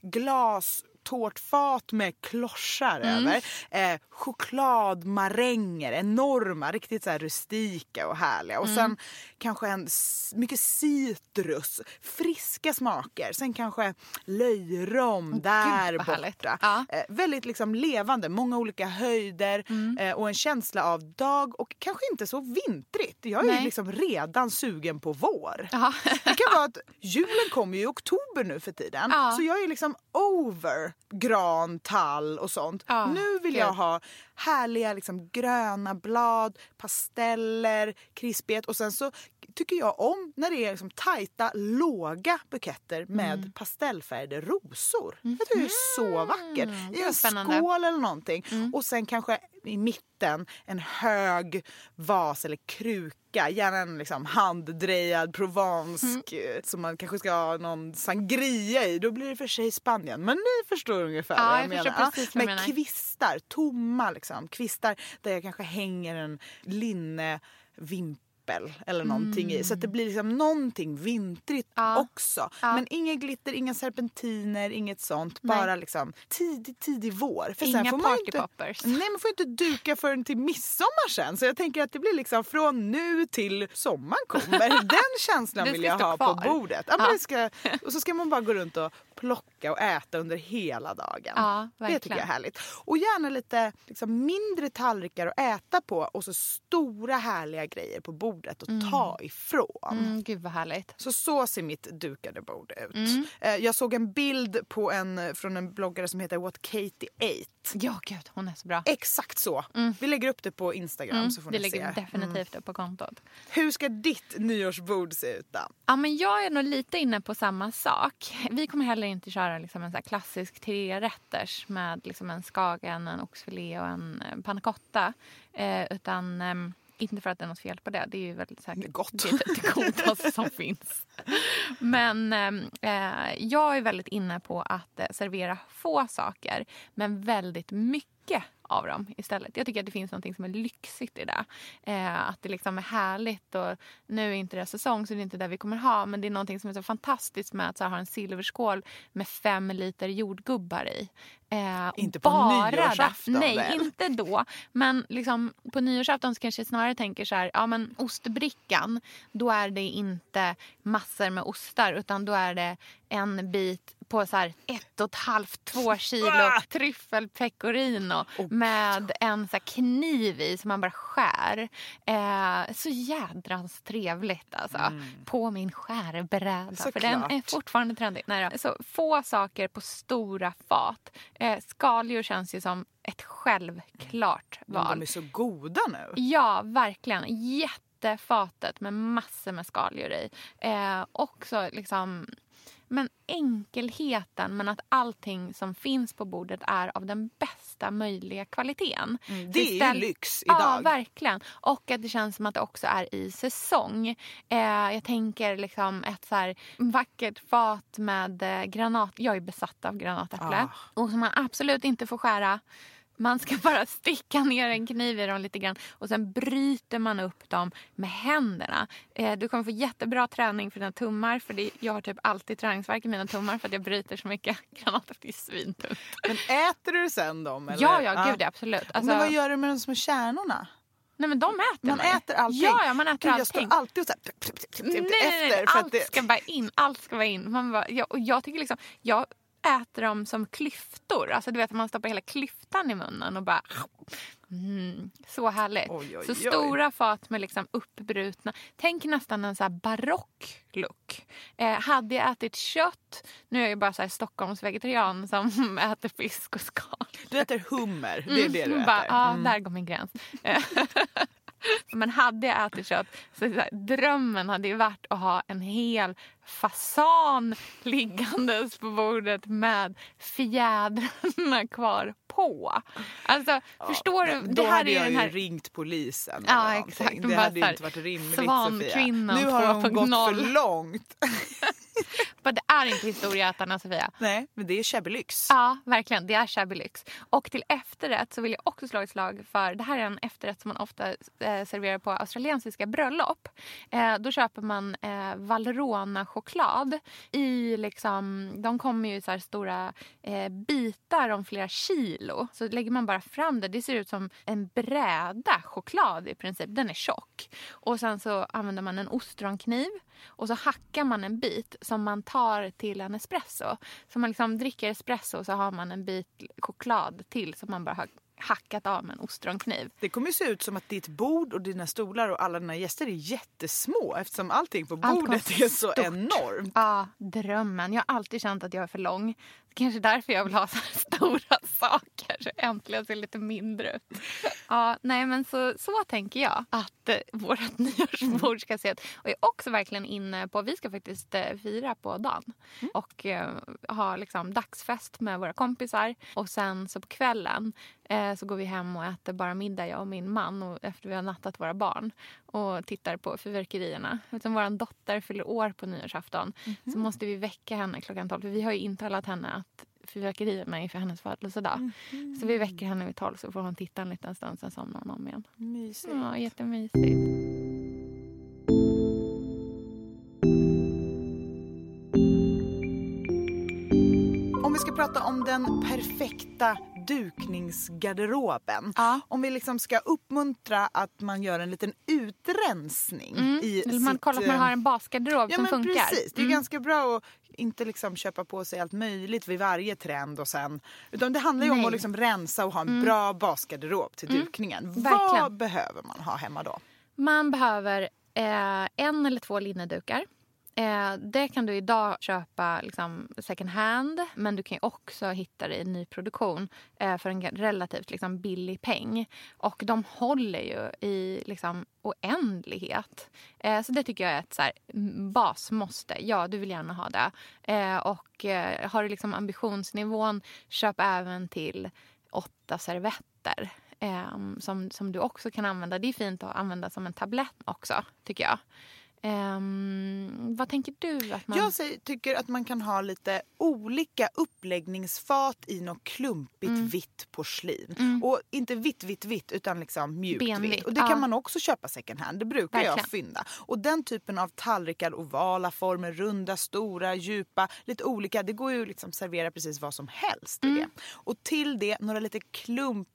glas tårtfat med klossar över. Eh, chokladmaränger, enorma, riktigt så här rustika och härliga. Och sen kanske en mycket citrus, friska smaker. Sen kanske löjrom där vad härligt. borta. Ja. Eh, väldigt liksom levande, många olika höjder eh, och en känsla av dag och kanske inte så vintrigt. Jag är liksom redan sugen på vår. Ja. Det kan vara att julen kommer ju i oktober nu för tiden. Ja. Så jag är liksom over gran, tall och sånt. Ja, nu vill jag ha härliga liksom, gröna blad, pasteller, krispighet och sen så tycker jag om när det är liksom tajta, låga buketter med Mm. pastellfärgade rosor. Jag tycker det är så vackert. I Mm. är en spännande. Mm. skål eller någonting. Och sen kanske i mitten en hög vas eller kruka. Gärna en liksom handdrejad provansk eh, som man kanske ska ha någon sangria i. Då blir det för sig Spanien. Men ni förstår ungefär Ja, vad jag jag, menar. precis vad du med menar. kvistar, tomma liksom. Kvistar där jag kanske hänger en linnevimpel eller någonting i. Så att det blir liksom någonting vintrigt Mm. Ja. också. Ja. Men inget glitter, inga serpentiner, inget sånt. Nej. Bara liksom tidig, tidig vår. För Inga partypoppers. Nej, man får inte duka förrän till midsommar sen. Så jag tänker att det blir liksom från nu till sommaren kommer. <laughs> Den känslan vill jag ha kvar. på bordet. Ja, Ja. ska, och så ska man bara gå runt och plocka och äta under hela dagen. Ja, det tycker jag är härligt. Och gärna lite liksom, mindre tallrikar att äta på och så stora härliga grejer på bordet att ta ifrån. Mm, gud vad härligt. Så så ser mitt dukade bord ut. Mm. Eh, Jag såg en bild på en, från en bloggare som heter What Katie Ate. Ja, gud, hon är så bra. Exakt så. Vi lägger upp det på Instagram så får Det ni se. definitivt upp på kontot. Hur ska ditt nyårsbord se ut då? Ja, men jag är nog lite inne på samma sak. Vi kommer heller inte köra göra liksom en så klassisk trerätters med liksom en skagen, en oxfilé och en eh, panna cotta. Eh, utan ehm, inte för att det är något fel på det. Det är ju väldigt säkert Gott. det, det godaste som <laughs> finns. Men ehm, eh, jag är väldigt inne på att eh, servera få saker men väldigt mycket av dem istället. Jag tycker att det finns något som är lyxigt i det. Eh, att det liksom är härligt. Och nu är inte det säsong så det är inte det vi kommer ha. Men det är något som är så fantastiskt med att här, ha en silverskål med fem liter jordgubbar i. Eh, Inte på bara nyårsafton. Nej, väl? inte då. Men liksom, på nyårsafton så kanske jag snarare tänker så här, ja men ostbrickan, då är det inte massor med ostar utan då är det en bit på så här ett och ett halvt, två kilo tryffelpecorino med en så kniv i som man bara skär. Eh, så jädrans trevligt alltså. På min skärbräda. För den är fortfarande trendig. Nej. Så få saker på stora fat. Eh, skaldjur känns ju som ett självklart Men val. de är så goda nu. Ja, verkligen. Jättefatet med massor med skaldjur i. Eh, också liksom... Men enkelheten, men att allting som finns på bordet är av den bästa möjliga kvaliteten. Mm, det är ju lyx Ja, idag. verkligen. Och att det känns som att det också är i säsong. Eh, jag tänker liksom ett så här vackert fat med eh, granat. Jag är besatt av granatäpple. Ah. Och som man absolut inte får skära. Man ska <laughs> bara sticka ner en kniv i dem lite grann och sen bryter man upp dem med händerna. Eh, du kommer få jättebra träning för dina tummar för det, jag har typ alltid träningsvärk i mina tummar för att jag bryter så mycket <laughs> granatäpple. Det är svintungt. Men äter du sen dem? Eller? Ja, ja, gud ja, absolut. Alltså, Men vad gör du med de små kärnorna? nej men de äter Man man. äter allting. Ja, ja man äter Gud, jag allting. står alltid och så här, Nej, nej, nej, efter. För allt att det, ska bara in. Allt ska vara in. Man bara, jag, och jag tycker liksom, jag äter dem som klyftor. Alltså du vet man stoppar hela klyftan i munnen och bara mm, så härligt. Oj, oj, så oj. stora fat med liksom uppbrutna. Tänk nästan en så barock look. Eh, hade jag ätit kött, nu är jag ju bara så här Stockholmsvegetarian som <laughs> äter fisk och skal. du äter hummer, det är det du Mm, äter. bara, ja, Mm. där går min gräns. <laughs> Men hade jag ätit kött så, så här, drömmen hade ju varit att ha en hel fasan liggandes på bordet med fjädrarna kvar på. Alltså, förstår du? Då Det här hade är jag den ju här ringt polisen. Ja, exakt. De Det hade ju här, inte varit rimligt Sofia. Nu har hon gått 2.0. för långt. <laughs> Men det är inte historieätarna Sofia. Nej, men det är shabby. Ja, verkligen. Det är shabby. Och till efterrätt så vill jag också slå ett slag för... Det här är en efterrätt som man ofta eh, serverar på australiensiska bröllop. Eh, då köper man eh, Valrhona-choklad i liksom... De kommer ju i så här stora eh, bitar om flera kilo. Så lägger man bara fram det. Det ser ut som en bräda choklad i princip. Den är tjock. Och sen så använder man en ostronkniv och så hackar man en bit som man tar till en espresso. Så man liksom dricker espresso och så har man en bit choklad till som man bara har hackat av med en ostronkniv. Det kommer se ut som att ditt bord och dina stolar och alla dina gäster är jättesmå eftersom allting på Allt bordet kommer är så stort. enormt. Ja, drömmen. Jag har alltid känt att jag är för lång. Kanske därför jag vill ha så stora <laughs> saker så äntligen ser lite mindre ut. Ja, nej men så, så tänker jag att eh, vårt <laughs> nyårsbord ska se ut. Och jag är också verkligen inne på, vi ska faktiskt eh, fira på dagen och eh, ha liksom dagsfest med våra kompisar. Och sen så på kvällen eh, så går vi hem och äter bara middag jag och min man och efter vi har nattat våra barn och tittar på fyrverkerierna. Eftersom vår dotter fyller år på nyårsafton så måste vi väcka henne klockan 12. För vi har ju intalat henne att fyrverkerierna är för hennes födelsedag. Så vi väcker henne vid 12 så får hon titta en liten stund sen somnar hon om igen. Mysigt. Ja, jättemysigt. Om vi ska prata om den perfekta dukningsgarderoben. Ja. Om vi liksom ska uppmuntra att man gör en liten utrensning i Eller man sitt, kollar att man eh, har en basgarderob Ja som men funkar. precis. Det är Mm. ganska bra att inte liksom köpa på sig allt möjligt vid varje trend och sen. Utan det handlar ju om Nej. att liksom rensa och ha en bra basgarderob till dukningen. Vad behöver man ha hemma då? Man behöver eh, en eller två linnedukar. Eh, det kan du idag köpa liksom, second hand men du kan också hitta det i nyproduktion eh, för en relativt liksom, billig peng. Och de håller ju i liksom, oändlighet. Eh, så det tycker jag är ett så här, basmåste. Ja, du vill gärna ha det. Eh, och eh, har du liksom ambitionsnivån, köp även till åtta servetter. Eh, som, som du också kan använda. Det är fint att använda som en tablett också, tycker jag. Um, vad tänker du? Att man... Jag säger, tycker att man kan ha lite olika uppläggningsfat i något klumpigt Mm. vitt porslin. Och inte vitt, vitt, vitt utan liksom mjukt Benvitt, vitt. Och det ja. kan man också köpa second hand. Det brukar jag Verkligen. fynda. Och den typen av tallrikar, ovala former, runda, stora, djupa, lite olika. Det går ju liksom servera precis vad som helst i Mm. det. Och till det några lite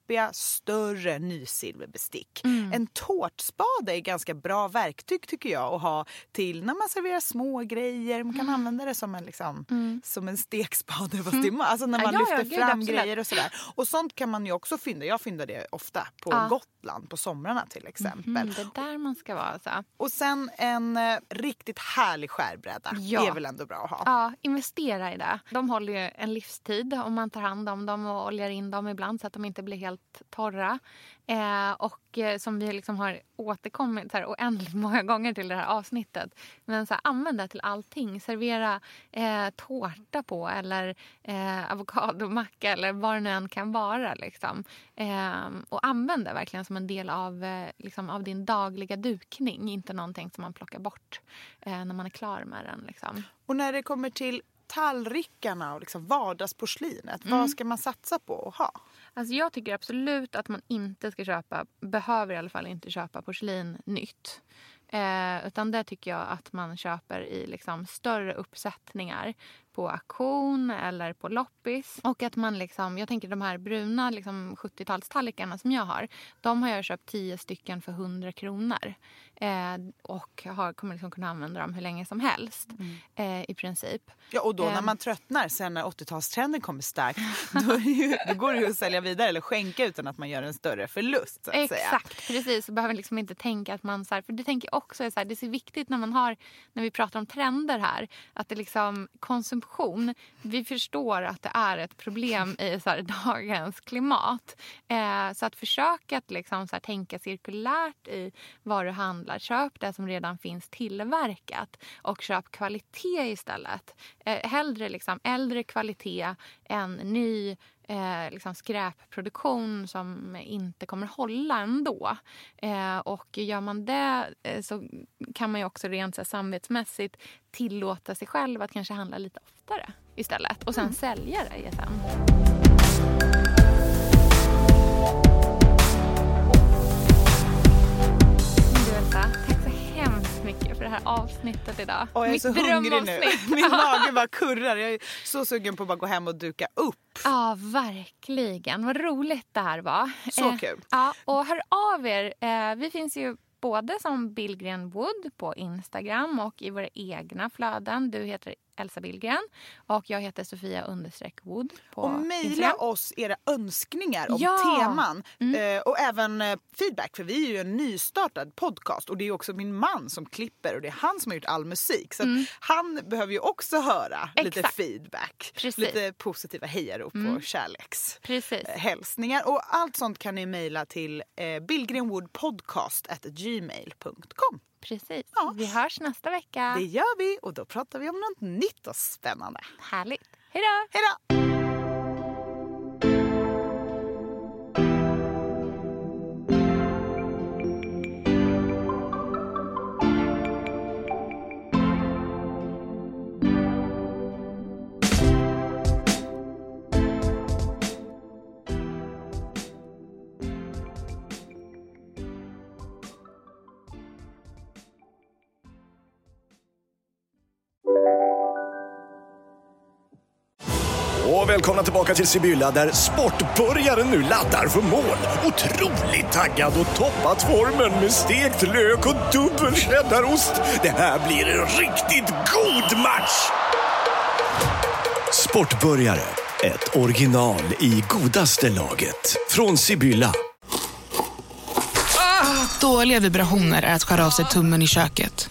klumpiga, större nysilverbestick. Mm. En tårtspade är ganska bra verktyg tycker jag att ha till när man serverar små grejer. Man Mm. kan använda det som en, liksom, som en stekspade fast det är, alltså när Ja, man ja, ja, lyfter gud, fram absolut. grejer och sådär. Och sånt kan man ju också fynda. Jag fyndar det ofta på Ja. Gotland på somrarna till exempel. Mm, det är där man ska vara. Alltså. Och sen en eh, riktigt härlig skärbräda Ja. är väl ändå bra att ha. Ja, investera i det. De håller ju en livstid om man tar hand om dem och oljar in dem ibland så att de inte blir helt torra. Eh, och eh, som vi liksom har återkommit så här oändligt <laughs> många gånger till det här avsnittet. Men så här, använd det till allting. Servera eh, tårta på eller eh, avokadomacka eller vad det nu än kan vara. Liksom. Eh, och använd det verkligen som en del av, eh, liksom, av din dagliga dukning. Inte någonting som man plockar bort eh, när man är klar med den. Liksom. Och när det kommer till tallrikarna och liksom vardagsporslinet, Mm. vad ska man satsa på att ha? Alltså jag tycker absolut att man inte ska köpa, behöver i alla fall inte köpa porslin nytt. Eh, utan det tycker jag att man köper i liksom större uppsättningar på auktion eller på loppis. Och att man liksom, jag tänker de här bruna liksom 70-talstallrikarna som jag har. De har jag köpt 10 stycken för 100 kronor. Eh, och har, kommer liksom kunna använda dem hur länge som helst eh, i princip. Ja, och då när Ehm. man tröttnar sen när 80-talstrenden kommer starkt, <laughs> då, ju, då går det ju att sälja vidare eller skänka utan att man gör en större förlust. Att Säga. Exakt, precis. Så behöver man liksom inte tänka att man... Så här, för det tänker jag också är så här, det är så viktigt när man har, när vi pratar om trender här, att det liksom konsumtion, vi förstår att det är ett problem i så här, <laughs> dagens klimat. Eh, så att försöka att liksom, så här, tänka cirkulärt i vad du handlar. Köp det som redan finns tillverkat och köp kvalitet istället. Eh, hellre liksom äldre kvalitet än ny eh, liksom skräpproduktion som inte kommer hålla ändå. Eh, och gör man det eh, så kan man ju också rent så här, samvetsmässigt tillåta sig själv att kanske handla lite oftare istället och sen sälja det sen. för det här avsnittet idag. Och jag är Mitt så hungrig nu. <laughs> Min <laughs> mage bara kurrar. Jag är så sugen på att bara gå hem och duka upp. Ja, verkligen. Vad roligt det här var. Så kul. Ja, och hör av er. Eh, vi finns ju både som Billgren Wood på Instagram och i våra egna flöden. Du heter Elsa Billgren och jag heter Sofia understreck Wood på Och mejla oss era önskningar om Ja. Mm. teman eh, och även eh, feedback för vi är ju en nystartad podcast och det är också min man som klipper och det är han som har gjort all musik så att han behöver ju också höra lite Mm. Exakt. feedback. Precis. Lite positiva hejarop och kärleks. Precis. eh, och allt sånt kan ni mejla till eh, billgrenwoodpodcast@gmail.com. Precis. Ja. Vi hörs nästa vecka. Det gör vi och då pratar vi om något nytt och spännande. Härligt. Hej då! Hej då! Och välkomna tillbaka till Sibylla där sportbörjaren nu laddar för mål. Otroligt taggad och toppat formen med stekt lök och dubbel cheddarost. Det här blir en riktigt god match! Sportbörjare, ett original i godaste laget. Från Sibylla. Ah! Dåliga vibrationer är att skära av sig tummen i köket.